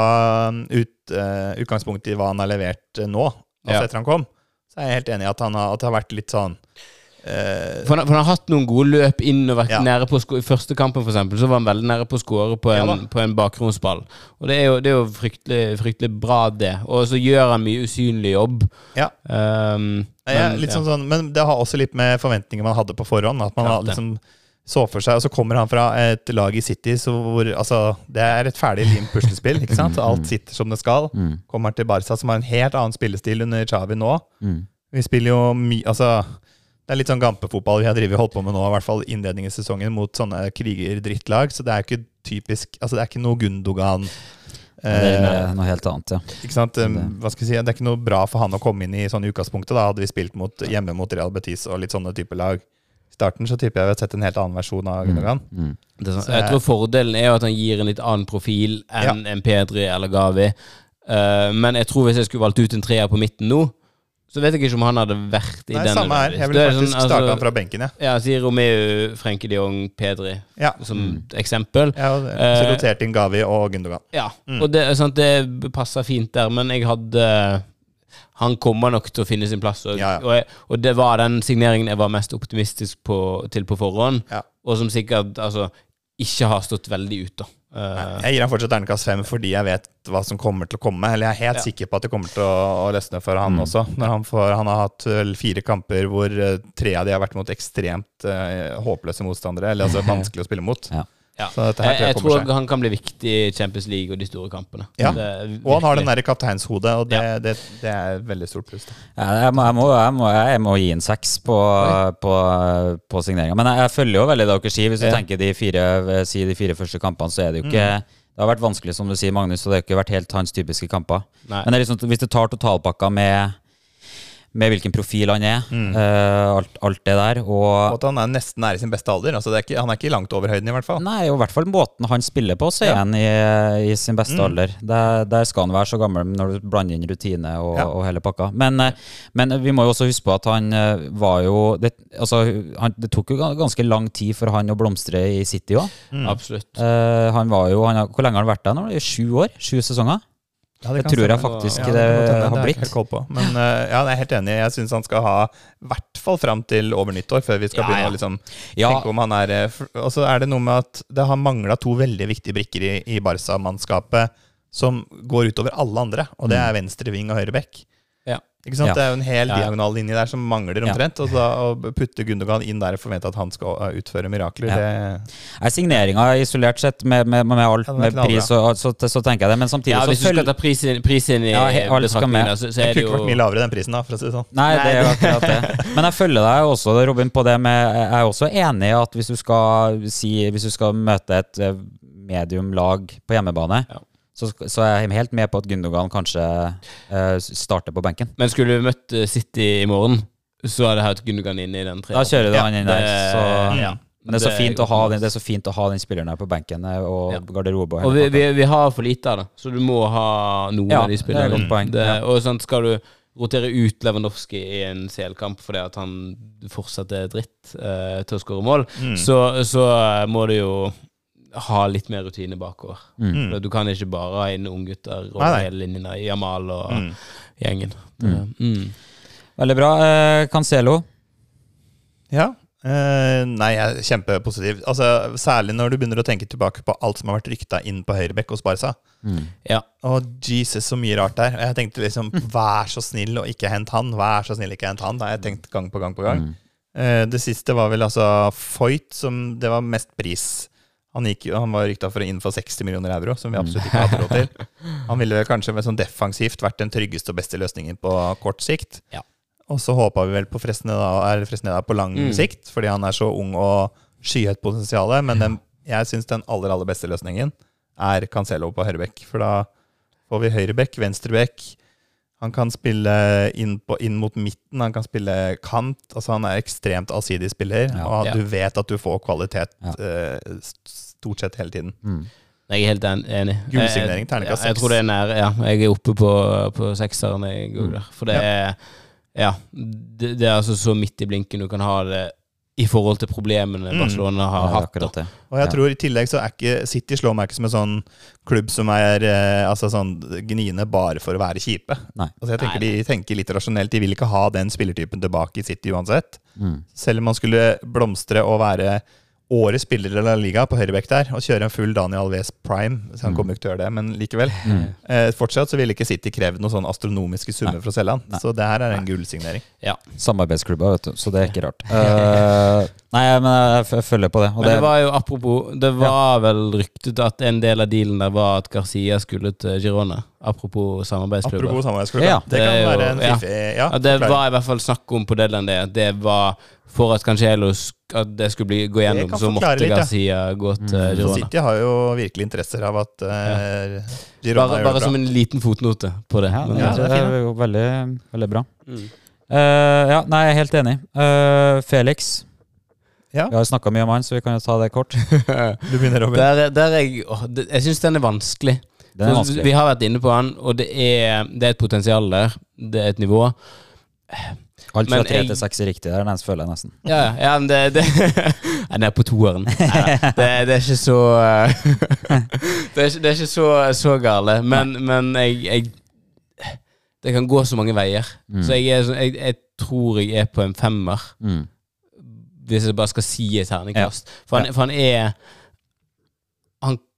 um, ut uh, utgangspunkt i hva han har levert uh, nå, altså Ja. etter han kom, så er jeg helt enig i at, han har, at det har vært litt sånn uh, For han, for han har hatt noen gode løp inn og vært Ja. nære på I første kampen for eksempel, så var han veldig nære på å skåre på, en- på en bakgrunnsball. Og det er jo, det er jo fryktelig, fryktelig bra, det. Og så gjør han mye usynlig jobb. Ja. Um, men, litt ja. sånn, sånn, Men det har også litt med forventninger man hadde på forhånd. At man har liksom så for seg, og så kommer han fra et lag i City så hvor altså, Det er et ferdig limt puslespill. ikke sant? [LAUGHS] Alt sitter som det skal. Mm. Kommer til Barca, som har en helt annen spillestil under Xavi nå. Mm. Vi spiller jo mye Altså, det er litt sånn gampefotball vi har drivet holdt på med nå, i hvert fall innledningen i sesongen, mot sånne kriger-drittlag. Så det er ikke typisk Altså, det er ikke noe Gundogan Det er eh, noe helt annet, ja. ikke sant? Um, Hva skal jeg si? Det er ikke noe bra for han å komme inn i sånn utgangspunktet. Da hadde vi spilt mot, hjemme mot Real Betis og litt sånne type lag. I starten så tipper jeg vi har sett en helt annen versjon av Gundogan. Mm. Det er sånn, Så jeg tror fordelen er jo at han gir en litt annen profil enn en Pedri eller Gavi. Uh, men jeg tror hvis jeg skulle valgt ut en treer på midten nå, så vet jeg ikke om han hadde vært i Nei, den. samme her. Jeg ville faktisk sånn, starta altså, han fra benken, jeg. Ja, sier Romeo, Frenke de Jong, Pedri Ja. som Mm. eksempel. Ja, og det- Eh, så roterte inn Gavi og Gundogan. Ja, Mm. og det, sant, det passer fint der, men jeg hadde Han kommer nok til å finne sin plass, og, Ja, ja. og, jeg, og det var den signeringen jeg var mest optimistisk på, til på forhånd, Ja. og som sikkert altså, ikke har stått veldig ut, da. Eh, Jeg gir han fortsatt terningkast fem fordi jeg vet hva som kommer til å komme. Eller jeg er helt Ja. sikker på at det kommer til å, å løsne for han også. Når han, får, han har hatt fire kamper hvor eh, tre av de har vært mot ekstremt uh, håpløse motstandere. Eller altså [LAUGHS] vanskelig å spille mot. Ja. Ja. Så dette her jeg, tror jeg tror seg. han kan bli viktig i Champions League og de store kampene. Ja, Det- Og han har den der kapteinshodet, og det, Ja. det, det er et veldig stort pluss. Ja, Jeg må, jeg, må, jeg, må, jeg må gi en seks på, på, på signeringa. Men jeg, jeg følger jo veldig det dere sier. Hvis du Ja. tenker de fire, si de fire første kampene, så er det jo ikke Det har vært vanskelig, som du sier, Magnus, og det har ikke vært helt hans typiske kamper. Nei. Men det er liksom, hvis du tar totalpakka med, med hvilken profil han er, eh, alt, alt det der, Og og at han er nesten nære sin beste alder. Altså det er ikke, han er ikke langt over høyden, i hvert fall. Nei, og i hvert fall måten han spiller på, så er Ja. han i, i sin beste Mm. alder. Der, der skal han være så gammel når du blander inn rutine og, Ja. og hele pakka. Men, eh, men vi må jo også huske på at han eh, var jo Det, altså, han, det tok jo ganske lang tid for han å blomstre i City òg. Mm. Absolutt. han var jo han, Hvor lenge har han vært der nå? I Sju år? Sju sesonger? Ja, Det kan tror jeg faktisk Ja, det, Det har blitt. på. Men uh, ja, jeg er helt enig. Jeg syns han skal ha i hvert fall fram til over nyttår, før vi skal begynne å liksom tenke om han er eh, Og så er det noe med at det har mangla to veldig viktige brikker i, i Barca-mannskapet som går utover alle andre, og det er venstre ving og høyre bekk. Ja. Ikke sant? Ja. Det er jo en hel Ja, ja. diagonal linje der som mangler Ja. omtrent. Og da å putte Gundogan inn der og forvente at han skal uh, utføre mirakler, Ja. det er signeringa isolert sett, med, med, med alt, Ja, med pris, og, så, så tenker jeg det, men samtidig Ja, så hvis du skal ta prisen, prisen i Ja, med. så, så er det kunne ikke vært mye lavere den prisen, da, for å si det sånn. Nei, det er jo akkurat det. [LAUGHS] Men jeg følger deg også, Robin, på det med Jeg er også enig i at hvis du skal si Hvis du skal møte et medium lag på hjemmebane, Ja. Så, så er jeg helt med på at Gundogan kanskje eh, starter på benken. Men skulle vi møtt eh, City i morgen, så hadde jeg hatt Gundogan inn i den treeren. Da kjører du Ja, han inn der. Så, ja. men det er, så Det er fint å ha den, det er så fint å ha den spilleren her på benken eh, og Ja. garderobe. Og Og vi, vi, vi har for lite av det, så du må ha noen Ja, av de det er godt poeng. Det, Ja. Og sånn skal du rotere ut Lewandowski i en CL-kamp fordi at han fortsatt er dritt eh, til å skåre mål, Mm. så, så eh, må du jo ha litt mer rutine bakover. Mm. Du kan ikke bare ha inn unggutter og Nei, nei. hele linjen. der, Jamal og Mm. gjengen. Det, Mm. mm. Veldig bra. Eh, Cancelo. Ja. Eh, nei, jeg er kjempepositiv. Altså, særlig når du begynner å tenke tilbake på alt som har vært rykta inn på høyrebekk hos Barca. Mm. Ja. Å, Jesus, så mye rart der. Jeg tenkte liksom, [LAUGHS] vær så snill og ikke hent han. Vær så snill, ikke hent han. Det har jeg tenkt gang på gang på gang. Mm. Eh, det siste var vel altså Foyt, som det var mest pris. Han, gikk, han var rykta for inn for 60 millioner euro, som vi absolutt ikke hadde råd til. [LAUGHS] Han ville kanskje med sånn defensivt vært den tryggeste og beste løsningen på kort sikt. Ja. Og så håpa vi vel på Fresneda, Fresneda på lang Mm. sikt, fordi han er så ung og skyhøyt potensial. Men den, jeg syns den aller aller beste løsningen er Cancelo på høyrebekk. For da får vi høyrebekk, venstrebekk. Han kan spille inn, på, inn mot midten, han kan spille kant. Altså Han er ekstremt allsidig spiller, Ja. og Ja. du vet at du får kvalitet Ja. eh, stort sett hele tiden. Mm. Jeg er helt enig. Gullsignering, Jeg- terningkast seks. Jeg jeg, tror det er nær. Ja, jeg er oppe på, på sekseren. Jeg googler. For det er Ja. Det, det er altså så midt i blinken du kan ha det i forhold til problemene Mm. Barcelona har Ja, er hatt. da. Og jeg Ja. tror i tillegg så er ikke City slår meg ikke som en sånn klubb som er eh, altså sånn gniende bare for å være kjipe. Nei. Altså jeg tenker De tenker litt rasjonelt. De vil ikke ha den spillertypen tilbake i City uansett. Mm. Selv om man skulle blomstre og være årets spiller i La Liga på høyrebekk der, og kjøre en full Daniel Alves prime, så han Mm. kommer ikke til å gjøre det, men likevel. Mm. Eh, fortsatt så ville ikke City krevd noen sånn astronomiske summer for å selge han. Nei. Så det her er en gullsignering. Samarbeidsklubber, vet du, så det er ikke rart. Uh, [LAUGHS] nei, men jeg, jeg følger på det. Og Men det det var jo apropos Det var vel ryktet at en del av dealen der var at Garcia skulle til Girona. Apropos samarbeidsklubber. Apropos samarbeidsklubber. Ja, det, det kan jo- være en ja. fiffig Ja, Ja, det var i hvert fall snakk om på Deadland det. Det var for at Cancelo At det skulle bli, gå gjennom, så måtte litt, ja. Garcia gå til Mm. Girona. City har jo virkelig interesser av at uh, Girona Bare, gjør bare det bra. som en liten fotnote på det. ja, Men, det, ja, det er jo veldig, veldig bra. Mm. Uh, ja, nei, jeg er helt enig. Uh, Felix. Ja. Vi har snakka mye om han, så vi kan jo ta det kort. [LAUGHS] Du begynner, Robin. Der, der er jeg, åh, det, jeg syns den er vanskelig. Er vanskelig. Vi har vært inne på han, og det er, det er et potensial der. Det er et nivå. Alt fra tre til seks er riktig der, den føler jeg nesten. Ja, ja, men det, det [LAUGHS] Jeg er nede på toeren. [LAUGHS] Nei, det, det er ikke så [LAUGHS] Det er ikke, det er ikke så, så gale. Men, men jeg, jeg Det kan gå så mange veier. Mm. Så jeg, er, jeg, jeg tror jeg er på en femmer, Mm. hvis jeg bare skal si et terningkast. For, han, for han er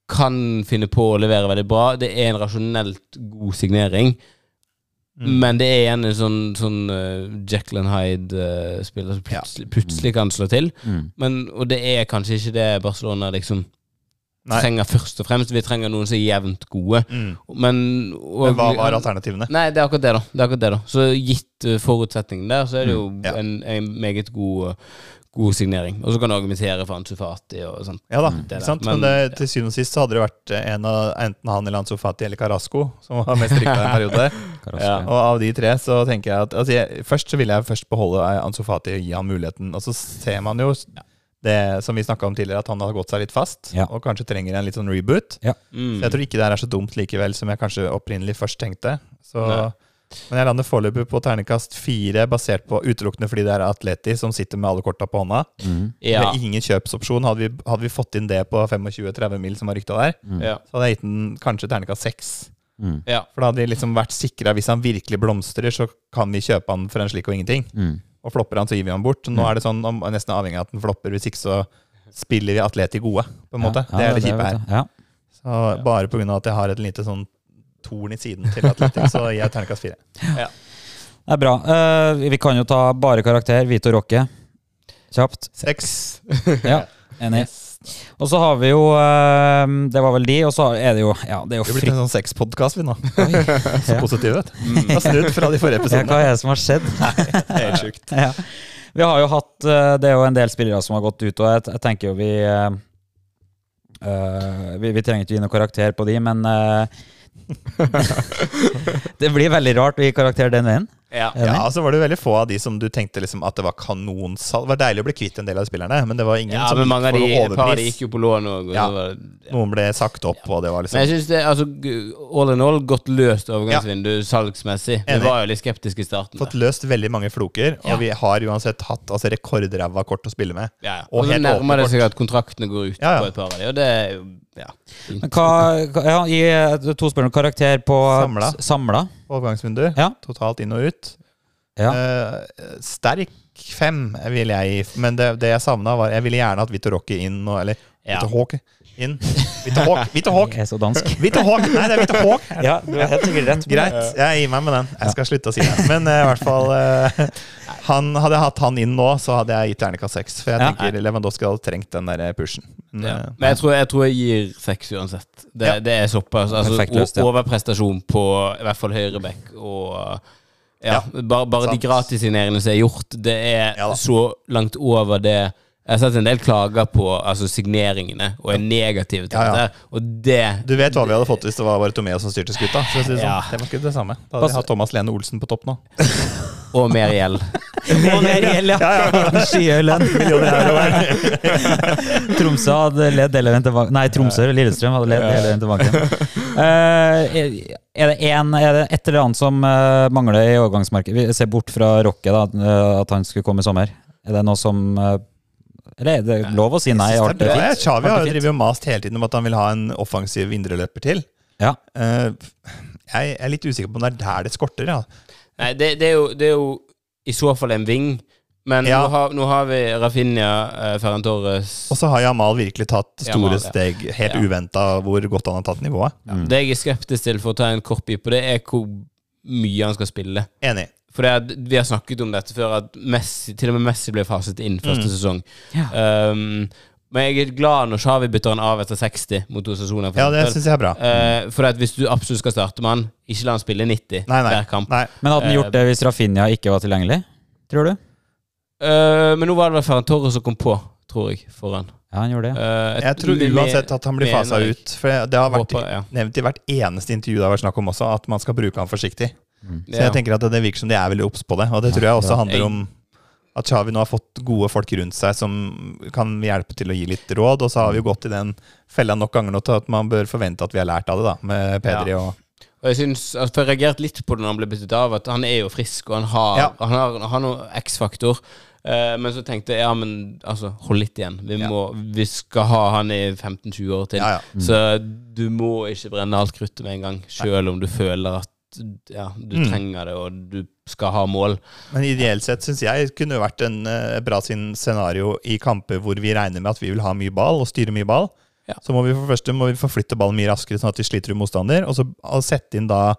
kan finne på å levere veldig bra. Det er en rasjonelt god signering. Mm. Men det er igjen en sånn, sånn uh, Jekyll and Hyde-spiller som plutselig, plutselig kan slå til. Mm. Men, og det er kanskje ikke det Barcelona liksom Nei. trenger først og fremst. Vi trenger noen som er jevnt gode. Mm. Men, og, Men hva var alternativene? Nei, det er akkurat det, da. Det er akkurat det da Så gitt uh, forutsetningen der, så er det jo Mm, ja. en, en meget god, uh, god signering. Og så kan du argumentere for Ansufati og sånt. Ja da, Mm, det sant? Men, Men- det, til syvende og sist så hadde det vært en av enten han eller Ansufati eller Carasco som var mest rykta en periode. [LAUGHS] Ja. Og av de tre så tenker jeg at altså jeg, Først så vil jeg først beholde Ansufati og gi han muligheten. Og så ser man jo det som vi snakka om tidligere, at han har gått seg litt fast. Ja. Og kanskje trenger en litt sånn reboot. Mm. Så jeg tror ikke det her er så dumt likevel som jeg kanskje opprinnelig først tenkte. Så, Nei. Men jeg lander foreløpig på terningkast fire, basert på utelukkende fordi det er Atleti som sitter med alle korta på hånda. Mm. ja. Med ingen kjøpsopsjon. Hadde vi, hadde vi fått inn det på 25-30 mil som var rykta der, Mm. så hadde jeg gitt den kanskje terningkast seks. Mm. Ja. For da hadde de liksom vært sikra hvis han virkelig blomstrer, så kan vi kjøpe han for en slik og ingenting. Mm. Og flopper han, så gir vi han bort. Nå er det sånn om- nesten avhengig av at han flopper. Hvis ikke så spiller vi atleti gode, på en måte. Ja, det er det kjipe her. Ja. Så bare pga. at jeg har et lite sånn torn i siden til Atletic, så jeg terningkast fire. Det er bra. Uh, vi kan jo ta bare karakter. Vito Rocke. Kjapt. Seks. Ja, enig. Og så har vi jo uh, Det var vel de, og så er det jo Ja, det er jo Vi blitt en sånn sexpodkast, vi nå. [LAUGHS] Så Ja. positive, vet du. Det har snudd fra de forrige Ja, hva er det som har skjedd? Det er sjukt. [LAUGHS] Ja. Vi har jo hatt eh, Det er jo en del spillere som har gått ut, og jeg, jeg tenker jo vi eh, eh, vi, vi trenger ikke gi noe karakter på de, men eh, Det blir veldig rart å gi karakter den veien. Ja. ja, og så var det veldig få av de som du tenkte liksom at det var kanonsalg. Det var deilig å bli kvitt en del av spillerne, men det var ingen ja, som men mange av gikk de, for par gikk jo på lån òg. Ja. Ja. Noen ble sagt opp, og det var Men liksom jeg synes det altså, all in all godt løst overgangsvindu salgsmessig. Vi var jo litt skeptiske i starten. Fått løst veldig mange floker, og vi har uansett hatt altså, rekordræva kort å spille med. Ja, ja. Og Og så nærmer det seg at kontraktene går ut Ja, ja. på et par av de, og det er jo ja. Men hva, hva- ja, Gi eh, to spørsmål karakter på Samla. samla. Overgangsvindu, Ja. totalt inn og ut. Ja. Eh, sterk fem vil jeg gi, men det, det jeg savna, var Jeg ville gjerne hatt Vito Rocky inn, og, eller Ja. Vito Håk inn. Vito Håk! Jeg er så dansk. Vito Håk! Nei, det er Vito Håk! [LAUGHS] Ja, du er helt sikkert rett. Greit, jeg gir meg med den. Jeg skal slutte å si det. Men uh, i hvert fall uh, han, Hadde jeg hatt han inn nå, så hadde jeg gitt terningkast seks. For jeg Ja. tenker Lewandowski hadde trengt den der pushen. Men, Ja. eh, Men jeg tror, jeg tror jeg gir seks uansett. Det, Ja. det er såpass. Altså. Overprestasjon på i hvert fall høyrebekk og ja, Ja, Bare, bare de gratisinerende gratissigneringene som er gjort, det er Ja så langt over det Jeg har sett en del klager på altså, signeringene og er negative til Ja, ja. dette. Og det Du vet hva vi hadde fått hvis det var bare Tomeo som styrte skuta? Så det, sånn. Ja. det var ikke det samme. Da hadde vi hatt Thomas Lene Olsen på topp nå. [LAUGHS] Og mer gjeld. [LAUGHS] Og mer gjeld, ja. [LAUGHS] Skyhøy. Tromsø hadde ledd hele veien tilbake Nei, Tromsø og Lillestrøm hadde ledd hele veien tilbake. banken. er, det en, er det et eller annet som eh, mangler i overgangsmarkedet? Vi ser bort fra Rocke, da, eh, at han skulle komme i sommer. Er det noe som eh, Eller er det lov å si nei? Jeg Alt det er er bra. fint? Xavi er har jo mast hele tiden om at han vil ha en offensiv indreløper til. Ja. Eh, jeg er litt usikker på om det er der det skorter. Ja. Nei, det, det, er jo, det er jo i så fall en ving. Men Ja. nå, har, nå har vi Rafinha, eh, Ferran Torres Og så har Jamal virkelig tatt store Jamal, ja. steg, helt Ja. uventa hvor godt han har tatt nivået. Mm. Det jeg er skeptisk til, for å ta en kort bit på det, er hvor mye han skal spille. Enig. For det er, Vi har snakket om dette før, at Messi, til og med Messi ble faset inn første Mm. sesong. Ja. Um, men jeg er glad når Xavi bytter han av etter 60 mot to sesoner. For Ja, det synes jeg er bra. uh, for at hvis du absolutt skal starte med han, ikke la han spille 90 Nei, nei. hver kamp. nei. Men hadde han gjort det hvis Rafinha ikke var tilgjengelig? Tror du? Uh, men nå var det vel Ferran Torres som kom på, tror jeg, foran. Ja, han gjorde det. Uh, Jeg tror uansett at han blir fasa ut. For det har vært Håper, ja. nevnt i hvert eneste intervju det har vært snakk om også, at man skal bruke han forsiktig. Så Ja. jeg tenker at det virker som de er veldig obs på det. Og det tror jeg også Ja. handler om at Chavi nå har fått gode folk rundt seg som kan hjelpe til å gi litt råd. Og så har vi jo gått i den fella nok ganger nå til at man bør forvente at vi har lært av det, da. Med Pedri og Og jeg synes, altså, jeg reagerte litt på det når han ble byttet av, at han er jo frisk, og han har, Ja. han har, han har noe X-faktor. Eh, men så tenkte jeg ja, men altså, hold litt igjen. Vi, Ja. må, vi skal ha han i 15-20 år til. Ja, ja. Så du må ikke brenne alt kruttet med en gang, sjøl om du føler at ja, du Mm. trenger det, og du skal ha mål. Men ideelt sett syns jeg kunne vært en uh, bra sin scenario i kamper hvor vi regner med at vi vil ha mye ball og styre mye ball. Ja. Så må vi for første må vi forflytte ballen mye raskere, sånn at vi sliter ut motstander. Og så og sette inn da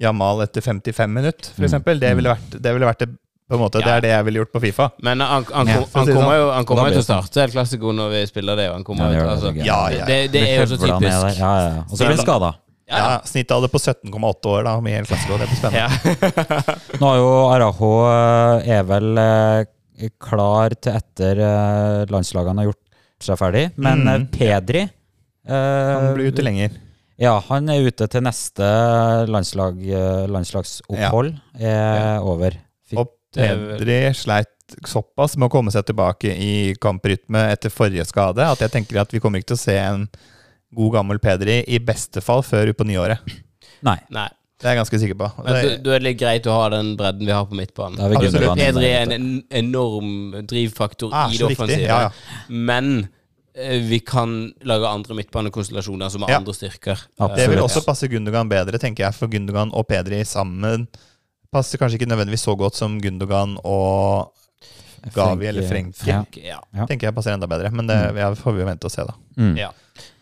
Jamal etter 55 minutter, Mm. f.eks. Det ville vært det, ville vært det på en måte, det er det jeg ville gjort på Fifa. Men han, han, Ja, å han kommer sånn. jo han kommer til å starte El Clasico når vi spiller det. Og han kommer Ja, det altså, det Ja, ja. det, det er jo så typisk. Ja, ja, ja. Og så blir han skada. Ja, Ja, ja. Snittalder på 17,8 år da, med helt klassisk, det blir spennende. Ja. [LAUGHS] Nå er jo Arajo eh, er vel eh, klar til etter eh, landslagene har gjort seg ferdig, men Mm. Pedri eh, Han blir ute lenger. Ja, han er ute til neste landslag, landslagsopphold er over. Fikk, Og Pedri sleit såpass med å komme seg tilbake i kamprytme etter forrige skade at jeg tenker at vi kommer ikke til å se en god gammel Pedri i beste fall før utpå nyåret. nei, Nei. Det er jeg ganske sikker på. Men Det, du, er litt greit å ha den bredden vi har på midtbanen. er Pedri er en en enorm drivfaktor ah, i det offensive. Ja, ja. Men eh, vi kan lage andre midtbanekonstellasjoner som har Ja. andre styrker. Absolutt. Det vil også passe Gundogan bedre, tenker jeg, for Gundogan og Pedri sammen passer kanskje ikke nødvendigvis så godt som Gundogan og Gavi eller Frenke. Frenke Ja. Ja. tenker jeg passer enda bedre. Men det ja, får vi jo vente og se, da. Mm. Ja.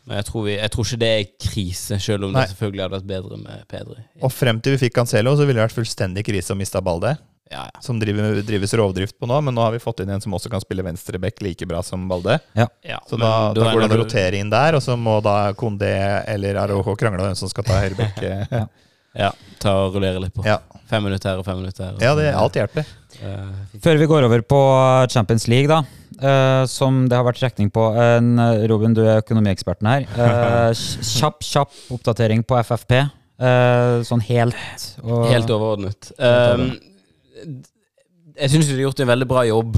Men jeg tror, vi, jeg tror ikke det er krise, selv om Nei. det selvfølgelig hadde vært bedre med Pedri. Og frem til vi fikk Cancelo, så ville det vært fullstendig krise å miste Balde. Ja, ja. Som driver, drives rovdrift på nå, men nå har vi fått inn en som også kan spille venstreback like bra som Balde. ja. Så men da, da går det an å rotere inn der, og så må da Kondé eller Arojo krangle om hvem som skal ta høyrebekk. [LAUGHS] Ja, ta og rullere litt på. Ja. Fem minutter her og fem minutter her. ja, det, alt hjelper. Eh, Før vi går over på Champions League, da. eh, som det har vært trekning på. En, eh, Robin, du er økonomieksperten her. Eh, [LAUGHS] kjapp, kjapp oppdatering på FFP. eh, sånn helt Helt overordnet. Jeg syns de har gjort en veldig bra jobb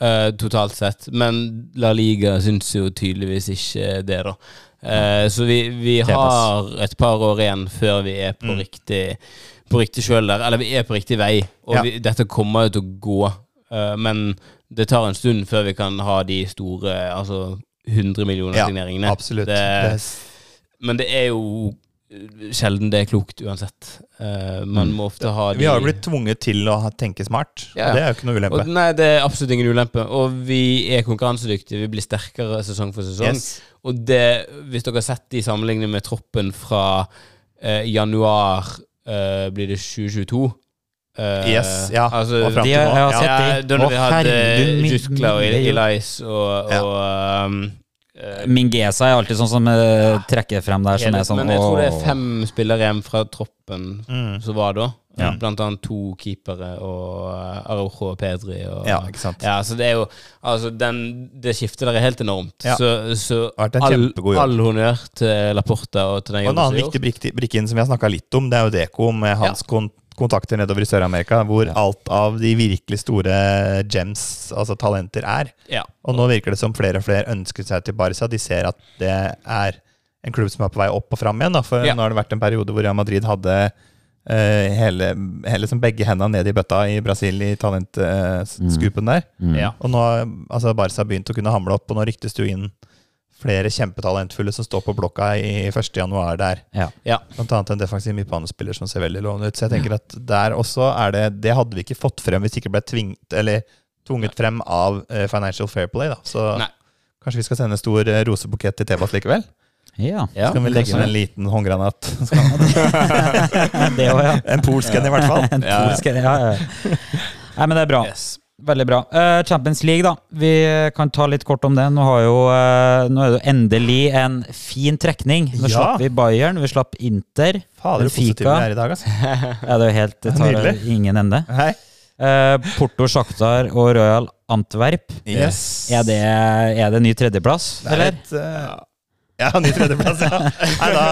eh, totalt sett, men La Liga syns jo tydeligvis ikke det, da. Eh, så vi, vi har et par år igjen før vi er på Mm. riktig På riktig kjøl der. Eller vi er på riktig vei, og vi, dette kommer jo til å gå. Uh, men det tar en stund før vi kan ha de store altså 100 millioner Ja, signeringene. Absolutt. Det, men det er jo sjelden det er klokt uansett. Uh, man Mm. må ofte ha de vi har jo blitt tvunget til å tenke smart. Ja. og Det er jo ikke noe ulempe. og, Nei, det er absolutt ingen ulempe. Og vi er konkurransedyktige. Vi blir sterkere sesong for sesong. Yes. Og det, hvis dere har sett de sammenlignet med troppen fra uh, januar eh, Blir det 2022? Uh, Yes, ja, Altså, og frem De, til jeg nå. har Ja. sett ja, da vi hadde Juskla og Elias og, Ja. og um, Min Mingesa er alltid sånn som eh, trekker frem der, som er sånn Men jeg tror det er fem spillere igjen fra troppen Mm. som var da. Ja. Blant annet to keepere og uh, Araujo og Pedri. Og, Ja, ikke sant. Ja, så det er jo Altså, den, det skiftet der er helt enormt. Ja. Så, så all, all honnør til Laporta og til den Og en annen viktig brikke, brikke inn som vi har snakka litt om, det er jo Deko med hans kon kontakter nedover i Sør-Amerika, hvor Ja. alt av de virkelig store gems, altså talenter, er. Ja. Og nå virker det som flere og flere ønsker seg til Barca. De ser at det er en klubb som er på vei opp og fram igjen. Da. For Ja. nå har det vært en periode hvor Real Madrid hadde eh, hele, hele som begge hendene ned i bøtta i Brasil i talentskupen der. Mm. Ja. Og nå har altså Barca begynt å kunne hamle opp, og nå ryktes det jo inn flere kjempetalentfulle som står på blokka i 1. januar der. Ja. Ja. Blant annet en defensiv midtbanespiller som ser veldig lovende ut. Så jeg tenker at der også er det Det hadde vi ikke fått frem hvis ikke ble tvingt, eller tvunget frem av eh, Financial Fair Play. Da. Så Nei. kanskje vi skal sende en stor eh, rosebukett til Tebas likevel? Ja. Ja, Skal vi legge inn en liten håndgranat. [LAUGHS] det også, ja. en polsk en, i hvert fall. En Ja. polsk, ja, ja. [LAUGHS] Nei, men det er bra. Yes. Veldig bra. Uh, Champions League, da. Vi kan ta litt kort om det. Nå, har jo, uh, nå er det jo endelig en fin trekning. Nå Ja. slapp vi Bayern, vi slapp Inter. Fader, så positive vi er i dag, altså. [LAUGHS] Ja, det er jo helt Det tar ingen ende. Hei. Eh, Porto, Shakhtar og Royal Antwerp. Yes. Er det, er det ny tredjeplass, Det er eller? et, ja, ny tredjeplass, ja. Nei, da,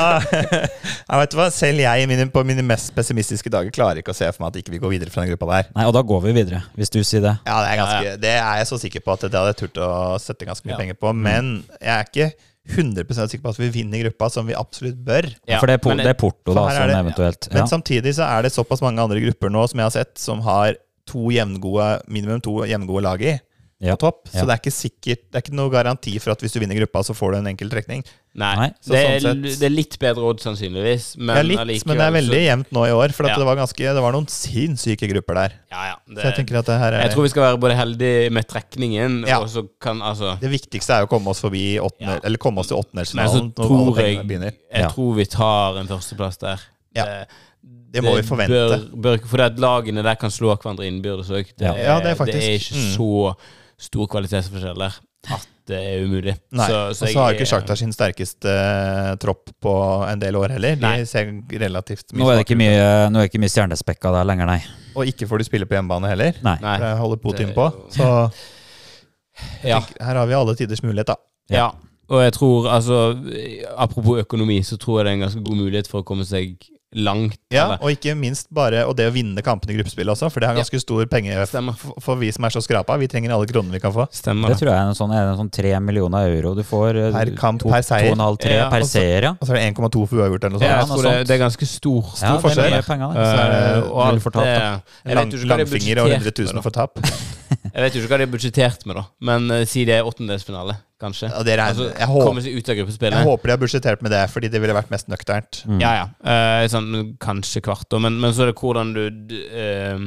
jeg vet hva, Selv jeg mine, på mine mest pessimistiske dager klarer ikke å se for meg at ikke vi går videre fra den gruppa der. Nei, og da går vi videre, hvis du sier det. Ja, Det er, ganske, det er jeg så sikker på at det hadde jeg turt å sette ganske mye Ja. penger på. Men jeg er ikke 100% sikker på at vi vinner gruppa, som vi absolutt bør. Ja, For det er, det er Porto, da, som eventuelt Men samtidig så er det såpass mange andre grupper nå som jeg har sett, som har to jevngode, minimum to jevngode lag i. Ja. På topp. Ja. Så det er ikke sikkert Det er ikke noe garanti for at hvis du vinner gruppa, så får du en enkel trekning. Nei, Nei, så det, er, sånn sett- det er litt bedre odd sannsynligvis. Men ja, litt, allikevel men det er veldig så- jevnt nå i år. For at Ja. det, var ganske, det var noen sinnssyke grupper der. Ja, ja. Det, Så jeg tenker at det her er jeg tror vi skal være både heldige med trekningen, Ja. og så kan altså Det viktigste er jo å komme oss forbi åttende, Ja. Eller komme oss til Men så når alle tror jeg begynner. Jeg Ja. tror vi tar en førsteplass der. Ja. Det, Det må vi forvente. Bør, bør, for det at lagene der kan slå hverandre innbyrdes òg. Det, Ja. Ja, det er faktisk- det er ikke mm. så stor kvalitetsforskjell der at det er umulig. Nei, Så- og så så har jeg- ikke Shakhtar sin sterkeste uh, tropp på en del år heller. De Nei. ser relativt mye Nå er det ikke mye, nå er det ikke mye stjernespekka der lenger, nei. Og ikke får de spille på hjemmebane heller. Nei. Nei. Det holder Putin på. Så Ja. tenker, her har vi alle tiders mulighet, da. Ja. Og jeg tror, altså Apropos økonomi, så tror jeg det er en ganske god mulighet for å komme seg langt. Ja, eller- Og ikke minst bare Og det å vinne kampene i gruppespillet også, for det har Ja. ganske stor penge Stemmer. for, for vi som er så skrapa. Vi trenger alle kronene vi kan få. Stemmer Det tror jeg er en sånn, en sånn tre millioner euro du får. eh, Per kamp, to, per seier. To og en halv, tre Ja, per seier, ja. Og så er det 1,2 for uavgjort eller noe sånt. Ja, noe det, sånt. det er ganske stor. ja, forskjell. Det er mye penger, det. Så er det Eh, og alt fortalt, da. Er langfinger og 100 budsjettert 000 for tap. Jeg vet jo ikke hva de har budsjettert med, da. Men uh, si det er åttendedelsfinale, kanskje. Ja, det er, altså, jeg håper- ut av gruppespillet. Jeg håper de har budsjettert med det, fordi det ville vært mest nøkternt. Mm. Ja, ja. Uh, sånn, kanskje kvart, da. Men, men så er det hvordan du uh, ehm,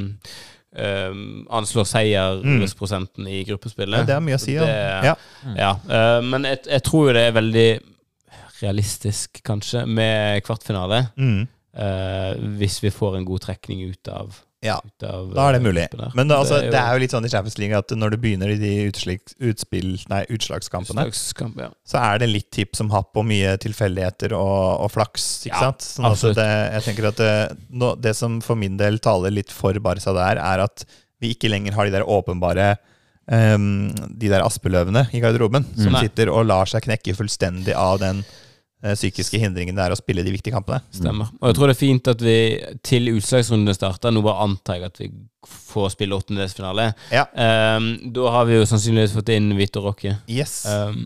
ehm, seiersprosenten mm. i gruppespillet. Ja, det har mye å si. Ja. Det- Ja. Ja, Uh, men jeg, jeg tror jo det er veldig realistisk, kanskje, med kvartfinale. Mm. Uh, hvis vi får en god trekning ut av, ja. av Da er det eh, mulig. der. Men det, altså, jo det er jo litt sånn i Champions League at når du begynner i de utslik, utspill, nei, utslagskampene, utslagskamp, ja. så er det litt hipp som happ og mye tilfeldigheter og, og flaks. Ikke Ja, sant? Sånn absolutt. det, jeg tenker at det, nå, det som for min del taler litt for Barca der, er at vi ikke lenger har de der åpenbare um, De der aspeløvene i garderoben som Nei. sitter og lar seg knekke fullstendig av den eh, psykiske hindringene det er å spille de viktige kampene. Stemmer. Og jeg tror det er fint at vi til utslagsrundene starter, nå bare antar jeg at vi får spille åttendedelsfinale. Ja. Um, da har vi jo sannsynligvis fått inn Vito Rocke. Yes, Um,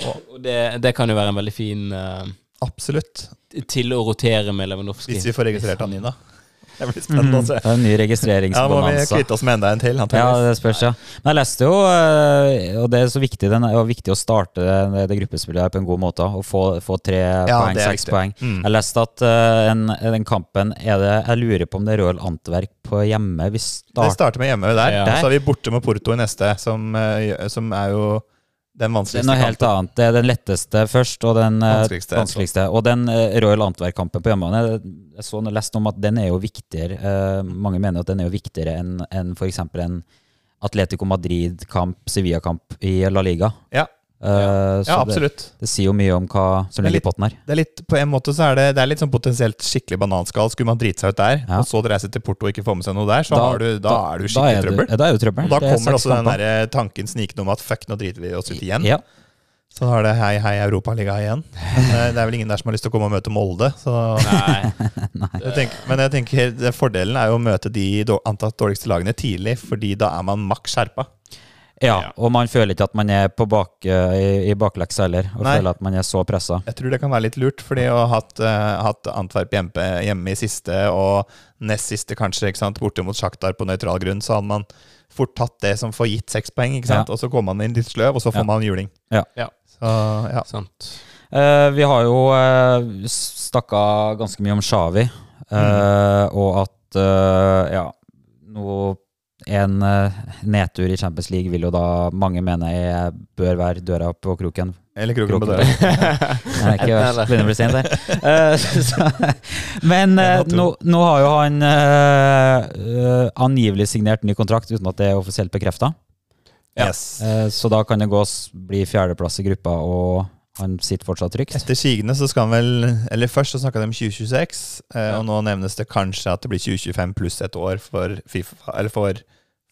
og det, det kan jo være en veldig fin uh, absolutt. til å rotere med Lewandowski. Hvis vi får registrert han inn, da. Det blir spennende å se. Det er en ny Ja, må vi kvitte oss med enda en til, Ja, det spørs, ja. Men jeg leste jo, eh, og det er så viktig, det er viktig å starte det, det gruppespillet her på en god måte, og få, få tre poeng, er seks poeng. Mm. Jeg leste at en, den kampen er det Jeg lurer på om det er Royal Antwerp på hjemme vi starter starter med hjemme der. Ja. Og så er vi borte med Porto i neste, som, eh, som er jo den Det er helt kampen. annet. Det er den letteste først, og den eh, Vanskeligste. vanskeligste. Og den eh, Royal Antwerp-kampen på hjemmebane, jeg så leste om at den er jo viktigere. eh, mange mener at den er jo viktigere enn en f.eks. en Atletico Madrid-kamp, Sevilla-kamp i La Liga. Ja. Eh, så Ja, absolutt. det sier jo mye om hva som er ligger i potten her. Det er litt, på en måte så er det, det er litt sånn potensielt skikkelig bananskall. Skulle man drite seg ut der, Ja. og så reise til Porto og ikke få med seg noe der, så Da- har du, da, er du Da skikkelig er, trøbbel. du, da er du trøbbel. Og da er kommer også den der tanken snikende om at fuck, nå driter vi oss ut igjen. Ja. Så da er det hei, hei, Europaliga igjen. Men eh, det er vel ingen der som har lyst til å komme og møte Molde. Så Nei. [LAUGHS] jeg tenker, men jeg tenker fordelen er jo å møte de antatt dårligste lagene tidlig, fordi da er man maks skjerpa. Ja, og man føler ikke at man er på bak, eh, i, i bakleksa heller, og Nei. føler at man er så pressa. Jeg tror det kan være litt lurt, fordi å ha hatt, uh, hatt Antwerp hjemme, hjemme i siste, og nest siste kanskje, ikke sant, borte mot Sjaktar på nøytral grunn, så hadde man fort tatt det som får gitt seks poeng, ikke sant? Ja. og så kommer man inn litt sløv, og så får Ja. man juling. Ja. Ja. Så, ja. Sant. Uh, vi har jo uh, snakka ganske mye om Shawi, eh, og at uh, ja, nå en eh, nedtur i Champions League vil jo da mange mene jeg bør være døra på kroken. Eller kroken på døra. Nei, ikke verst. Begynner å bli sent der. Eh, men eh, nå, nå har jo han eh, eh, angivelig signert ny kontrakt uten at det er offisielt bekrefta. Ja. Yes. så da kan det gå bli fjerdeplass i gruppa, og han sitter fortsatt trygt. Etter sigende så skal han vel Eller først så snakka de om 2026, eh, Ja. og nå nevnes det kanskje at det blir 2025 pluss et år for, FIFA, eller for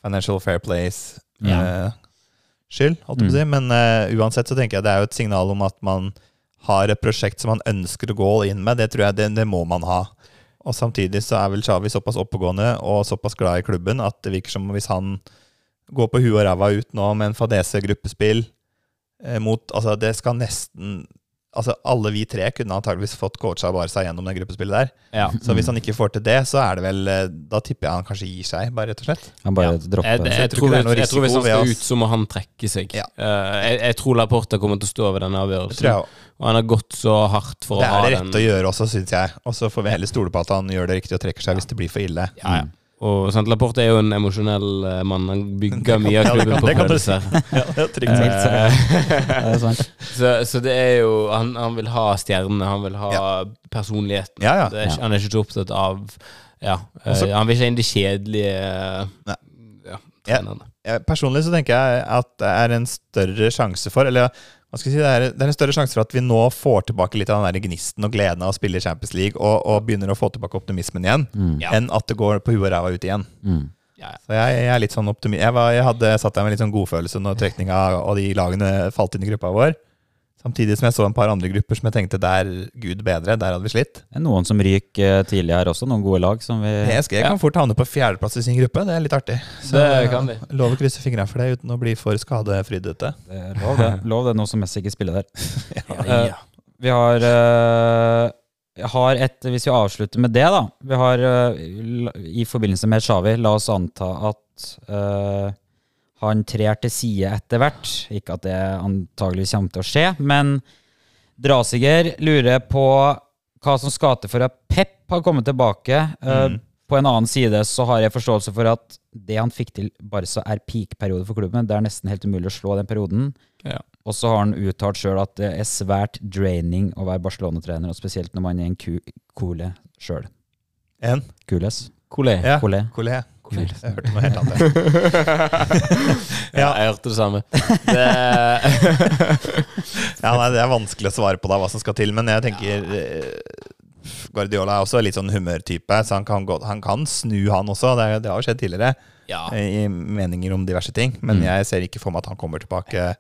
Financial Fair Plays eh, skyld, holdt jeg på å si. Men eh, uansett så tenker jeg det er jo et signal om at man har et prosjekt som man ønsker å gå inn med. Det tror jeg det, det må man ha. Og samtidig så er vel Xavi såpass oppegående og såpass glad i klubben at det virker som hvis han går på huet og ræva ut nå med en fadese gruppespill eh, mot Altså, det skal nesten Altså, alle vi tre kunne antageligvis fått coacha Barca gjennom det gruppespillet der. Ja. Så hvis han ikke får til det, så er det vel eh, Da tipper jeg han kanskje gir seg, bare rett og slett. Han bare Ja. dropper. Jeg, jeg, jeg, jeg tror tror, jeg tror hvis han skal ut, så må han trekke seg. Ja. Uh, jeg, jeg tror Laporta kommer til å stå ved denne Det avgjørelsen. Og han har gått så hardt for Det å ha den. Det er det rette rett å gjøre også, syns jeg. Og så får vi heller stole på at han gjør det riktig og trekker seg hvis det blir for ille. Ja, ja. Og sant, Laporte er jo en emosjonell uh, mann. Han bygger mye av Ja, klubben på følelser. Ja, det er trygt. Eh, [LAUGHS] så, så det er jo Han, han vil ha stjernene, han vil ha personligheten. Ja, ja. Det er, Han er ikke så opptatt av Ja, eh, Også- han vil ikke inn de kjedelige ja, Ja. trenerne. Jeg, Personlig så tenker jeg at det er en større sjanse for Eller jeg si, det er, det er en større sjanse for at vi nå får tilbake litt av den der gnisten og gleden av å spille Champions League, og, og begynner å få tilbake optimismen igjen, Mm. Enn at det går på huet og ræva ut igjen. Mm. Ja, ja. Så jeg, jeg er litt sånn optimi jeg, var, jeg hadde satt der med litt sånn godfølelse når trekninga og de lagene falt inn i gruppa vår. Samtidig som jeg så en par andre grupper som jeg tenkte der, gud bedre, der hadde vi slitt. Det er noen som ryker eh, tidlig her også, noen gode lag som vi PSG Ja. kan fort havne på fjerdeplass i sin gruppe, det er litt artig. Så Det kan de. lov å krysse fingrene for det uten å bli for skadefrydete. Det er Lov det. [LAUGHS] Lov det, nå som Messi ikke spiller der. [LAUGHS] Ja, Eh, ja. Vi har, eh, har et Hvis vi avslutter med det, da. Vi har i forbindelse med Xavi, la oss anta at eh, Han trer til side etter hvert. Ikke at det antageligvis kommer til å skje, men Drasiger lurer på hva som skal til for at Pep har kommet tilbake. Mm. På en annen side så har jeg forståelse for at det han fikk til Barca, er peak-periode for klubben. Det er nesten helt umulig å slå den perioden. Ja. Og så har han uttalt sjøl at det er svært draining å være Barcelona-trener, og spesielt når man er en ku kule sjøl. En. Kules. Kule. Ja. Kule. Kolé. Kolé. Jeg hørte noe helt annet. [LAUGHS] Ja, jeg hørte det samme. Det, [LAUGHS] Ja, nei, Det er vanskelig å svare på da, hva som skal til, men jeg tenker eh, Guardiola er også litt sånn humørtype, så han kan, gå, han kan snu, han også. Det, det har jo skjedd tidligere, ja. eh, i meninger om diverse ting. Men Mm. jeg ser ikke for meg at han kommer tilbake.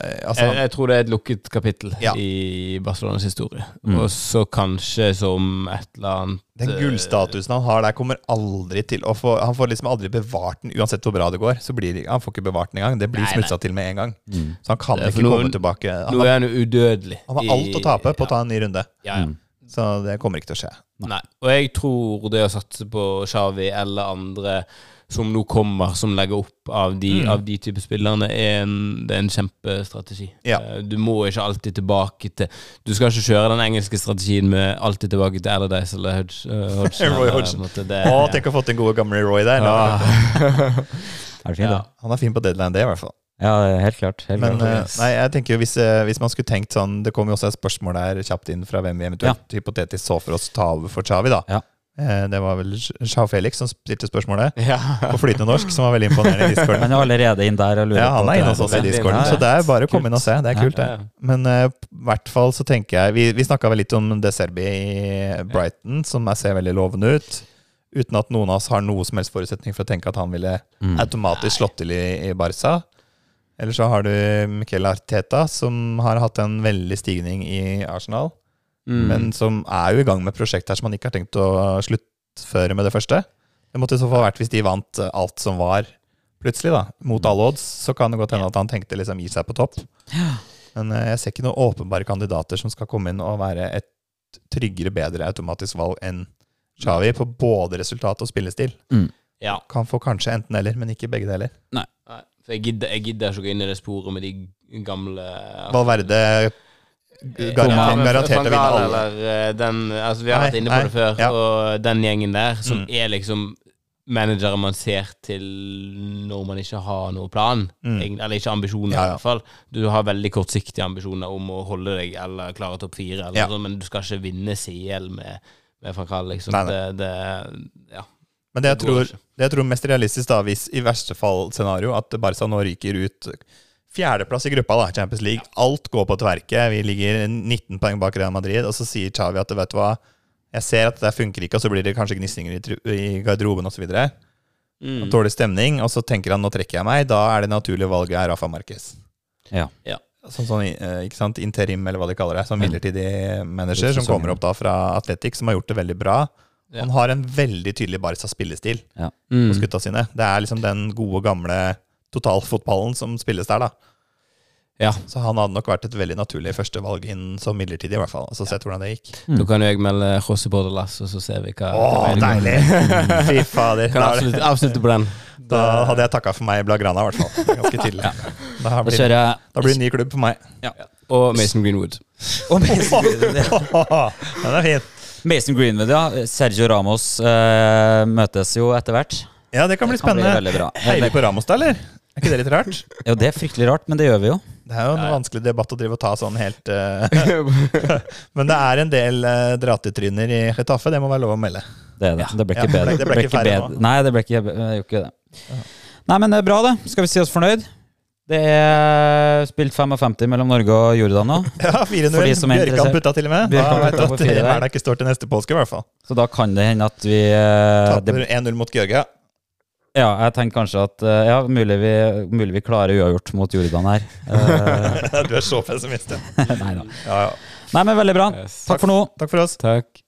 Eh, altså, Jeg, jeg tror det er et lukket kapittel Ja. i Barcelonas historie. Mm. Og så kanskje som et eller annet den eh, gullstatusen han har der, kommer aldri til å få Han får liksom aldri bevart den, uansett hvor bra det går. Så blir det, Han får ikke bevart den engang. Det blir Nei, smutsa til med en gang. Mm. Så han kan ikke noen- komme tilbake. Han Nå er han udødelig. han har alt å tape på å ta en ny runde. Ja, ja. Mm. Så det kommer ikke til å skje. Nei. Og jeg tror det å satse på Xavi eller andre som nå kommer, som legger opp av de, Mm. av de type spillerne, er en, det er en kjempestrategi. Ja. Eh, Du må ikke alltid tilbake til Du skal ikke kjøre den engelske strategien med alltid tilbake til Allardyce eller Hodge. uh, [LAUGHS] Hodgson, Roy Hodgson. måte det- Å, tenk å ha fått den gode gamle Roy der. Ja. [LAUGHS] Er fin, Ja. Han er fin på deadline day, i hvert fall. Ja, helt klart. Helt Men klart. eh, yes. nei, jeg tenker jo hvis, eh, hvis man skulle tenkt sånn Det kom jo også et spørsmål der kjapt inn fra hvem vi eventuelt hypotetisk så for oss ta over for Chavi, da. Ja. Eh, Det var vel Sjau Felix som stilte spørsmålet [LAUGHS] Ja. på flytende norsk, som var veldig imponerende i discorden. Han er allerede inn der og lurer Ja, han er inne hos oss i discorden, så det er bare å komme inn og se. Det er kult, det. Men i i hvert fall så tenker jeg Vi, vi snakka vel litt om De Serbi i Brighton, som jeg ser veldig lovende ut. Uten at noen av oss har noe som helst forutsetning for å tenke at han ville Mm. automatisk slått til i, i Barca. Eller så har du Miquel Arteta, som har hatt en veldig stigning i Arsenal. Mm. Men som er jo i gang med prosjekt her som man ikke har tenkt å sluttføre med det første. Det måtte i så fall vært hvis de vant alt som var, plutselig, da. Mot alle odds. Så kan det godt hende at han tenkte liksom gi seg på topp. Men eh, jeg ser ikke noen åpenbare kandidater som skal komme inn og være et tryggere, bedre automatisk valg enn Xavi på både resultat og spillestil. ja. Kan få kanskje enten eller, men ikke begge deler. Nei, for jeg gidder, jeg gidder ikke å gå inn i det sporet med de gamle Valverde garantert, garantert å vinne alle. Eller, eh, den, altså, vi har Nei, vært inne på nei, det før, ja. og den gjengen der, som Mm. er liksom managere man ser til når man ikke har noe plan. Mm. Eller ikke ambisjoner, Ja, ja. i hvert fall. Du har veldig kortsiktige ambisjoner om å holde deg eller klare topp fire, eller Ja. sånn, men du skal ikke vinne CL med, med Frank Hall, liksom. Nei, nei. Det, det, ja. Men det jeg, tror, det jeg tror mest realistisk, da, hvis i verste fall scenario, at Barca nå ryker ut fjerdeplass i gruppa, da, Champions League. Alt går på tverke. Vi ligger 19 poeng bak Real Madrid, og så sier Xavi at vet du hva, jeg ser at det funker ikke, og så blir det kanskje gnisninger i, i garderoben osv. Mm. Dårlig stemning, og så tenker han nå trekker jeg meg. Da er det naturlige valget er Rafa Marquez. Ja. Sånn, sånn eh, ikke sant, interim, eller hva de kaller det. Sånn midlertidig manager, som kommer opp da fra Atletic, som har gjort det veldig bra. Ja. Han har en veldig tydelig Barca-spillestil Mm. hos gutta sine. Det er liksom den gode, gamle totalfotballen som spilles der, da. Ja. Så han hadde nok vært et veldig naturlig førstevalg inn som midlertidig, i hvert fall. Så sett hvordan det gikk. Da kan jo jeg melde José Bordelas, og så ser vi hva Å, hva veien går. deilig! [LAUGHS] Fy fader. Kan er avslutte, avslutte på den. da hadde jeg takka for meg i Blagrana, i hvert fall. Ganske tidlig. Da, Da blir, da, jeg da blir det en ny klubb for meg. Og Mason Greenwood. Og Mason [LAUGHS] Greenwood, ja. Den er fin. Mason Greenwood, ja. Sergio Ramos eh, møtes jo etter hvert. Ja, det kan bli Det kan spennende. Bli. Heier vi på Ramos, da, eller? Er ikke det litt rart? [LAUGHS] Jo, det er fryktelig rart, men det gjør vi jo. Det er jo en Ja, ja. vanskelig debatt å drive og ta sånn helt uh, [LAUGHS] [LAUGHS] Men det er en del uh, dratetryner i Chetaffe, det må være lov å melde. Det er det. Det ble ikke Ja, bedre. det ble ikke færre nå. Nei, det ble ikke, det gjorde ikke det. Nei, men det er bra, det. Skal vi si oss fornøyd? Det er spilt 55 mellom Norge og Jordan nå, Ja, 4-0. For de som er Bjørkan putta til og med. Da vet du at det der. Ikke står til neste påske, i hvert fall. så da kan det hende at vi eh, Taper 1-0 mot Georgia. Ja, jeg tenker kanskje at eh, Ja, mulig vi, mulig vi klarer uavgjort mot Jordan her. [LAUGHS] Eh, du er så pessimist, ja. [LAUGHS] nei da. ja, ja. Nei, men veldig bra. Yes. Takk for nå. Takk for oss. Takk.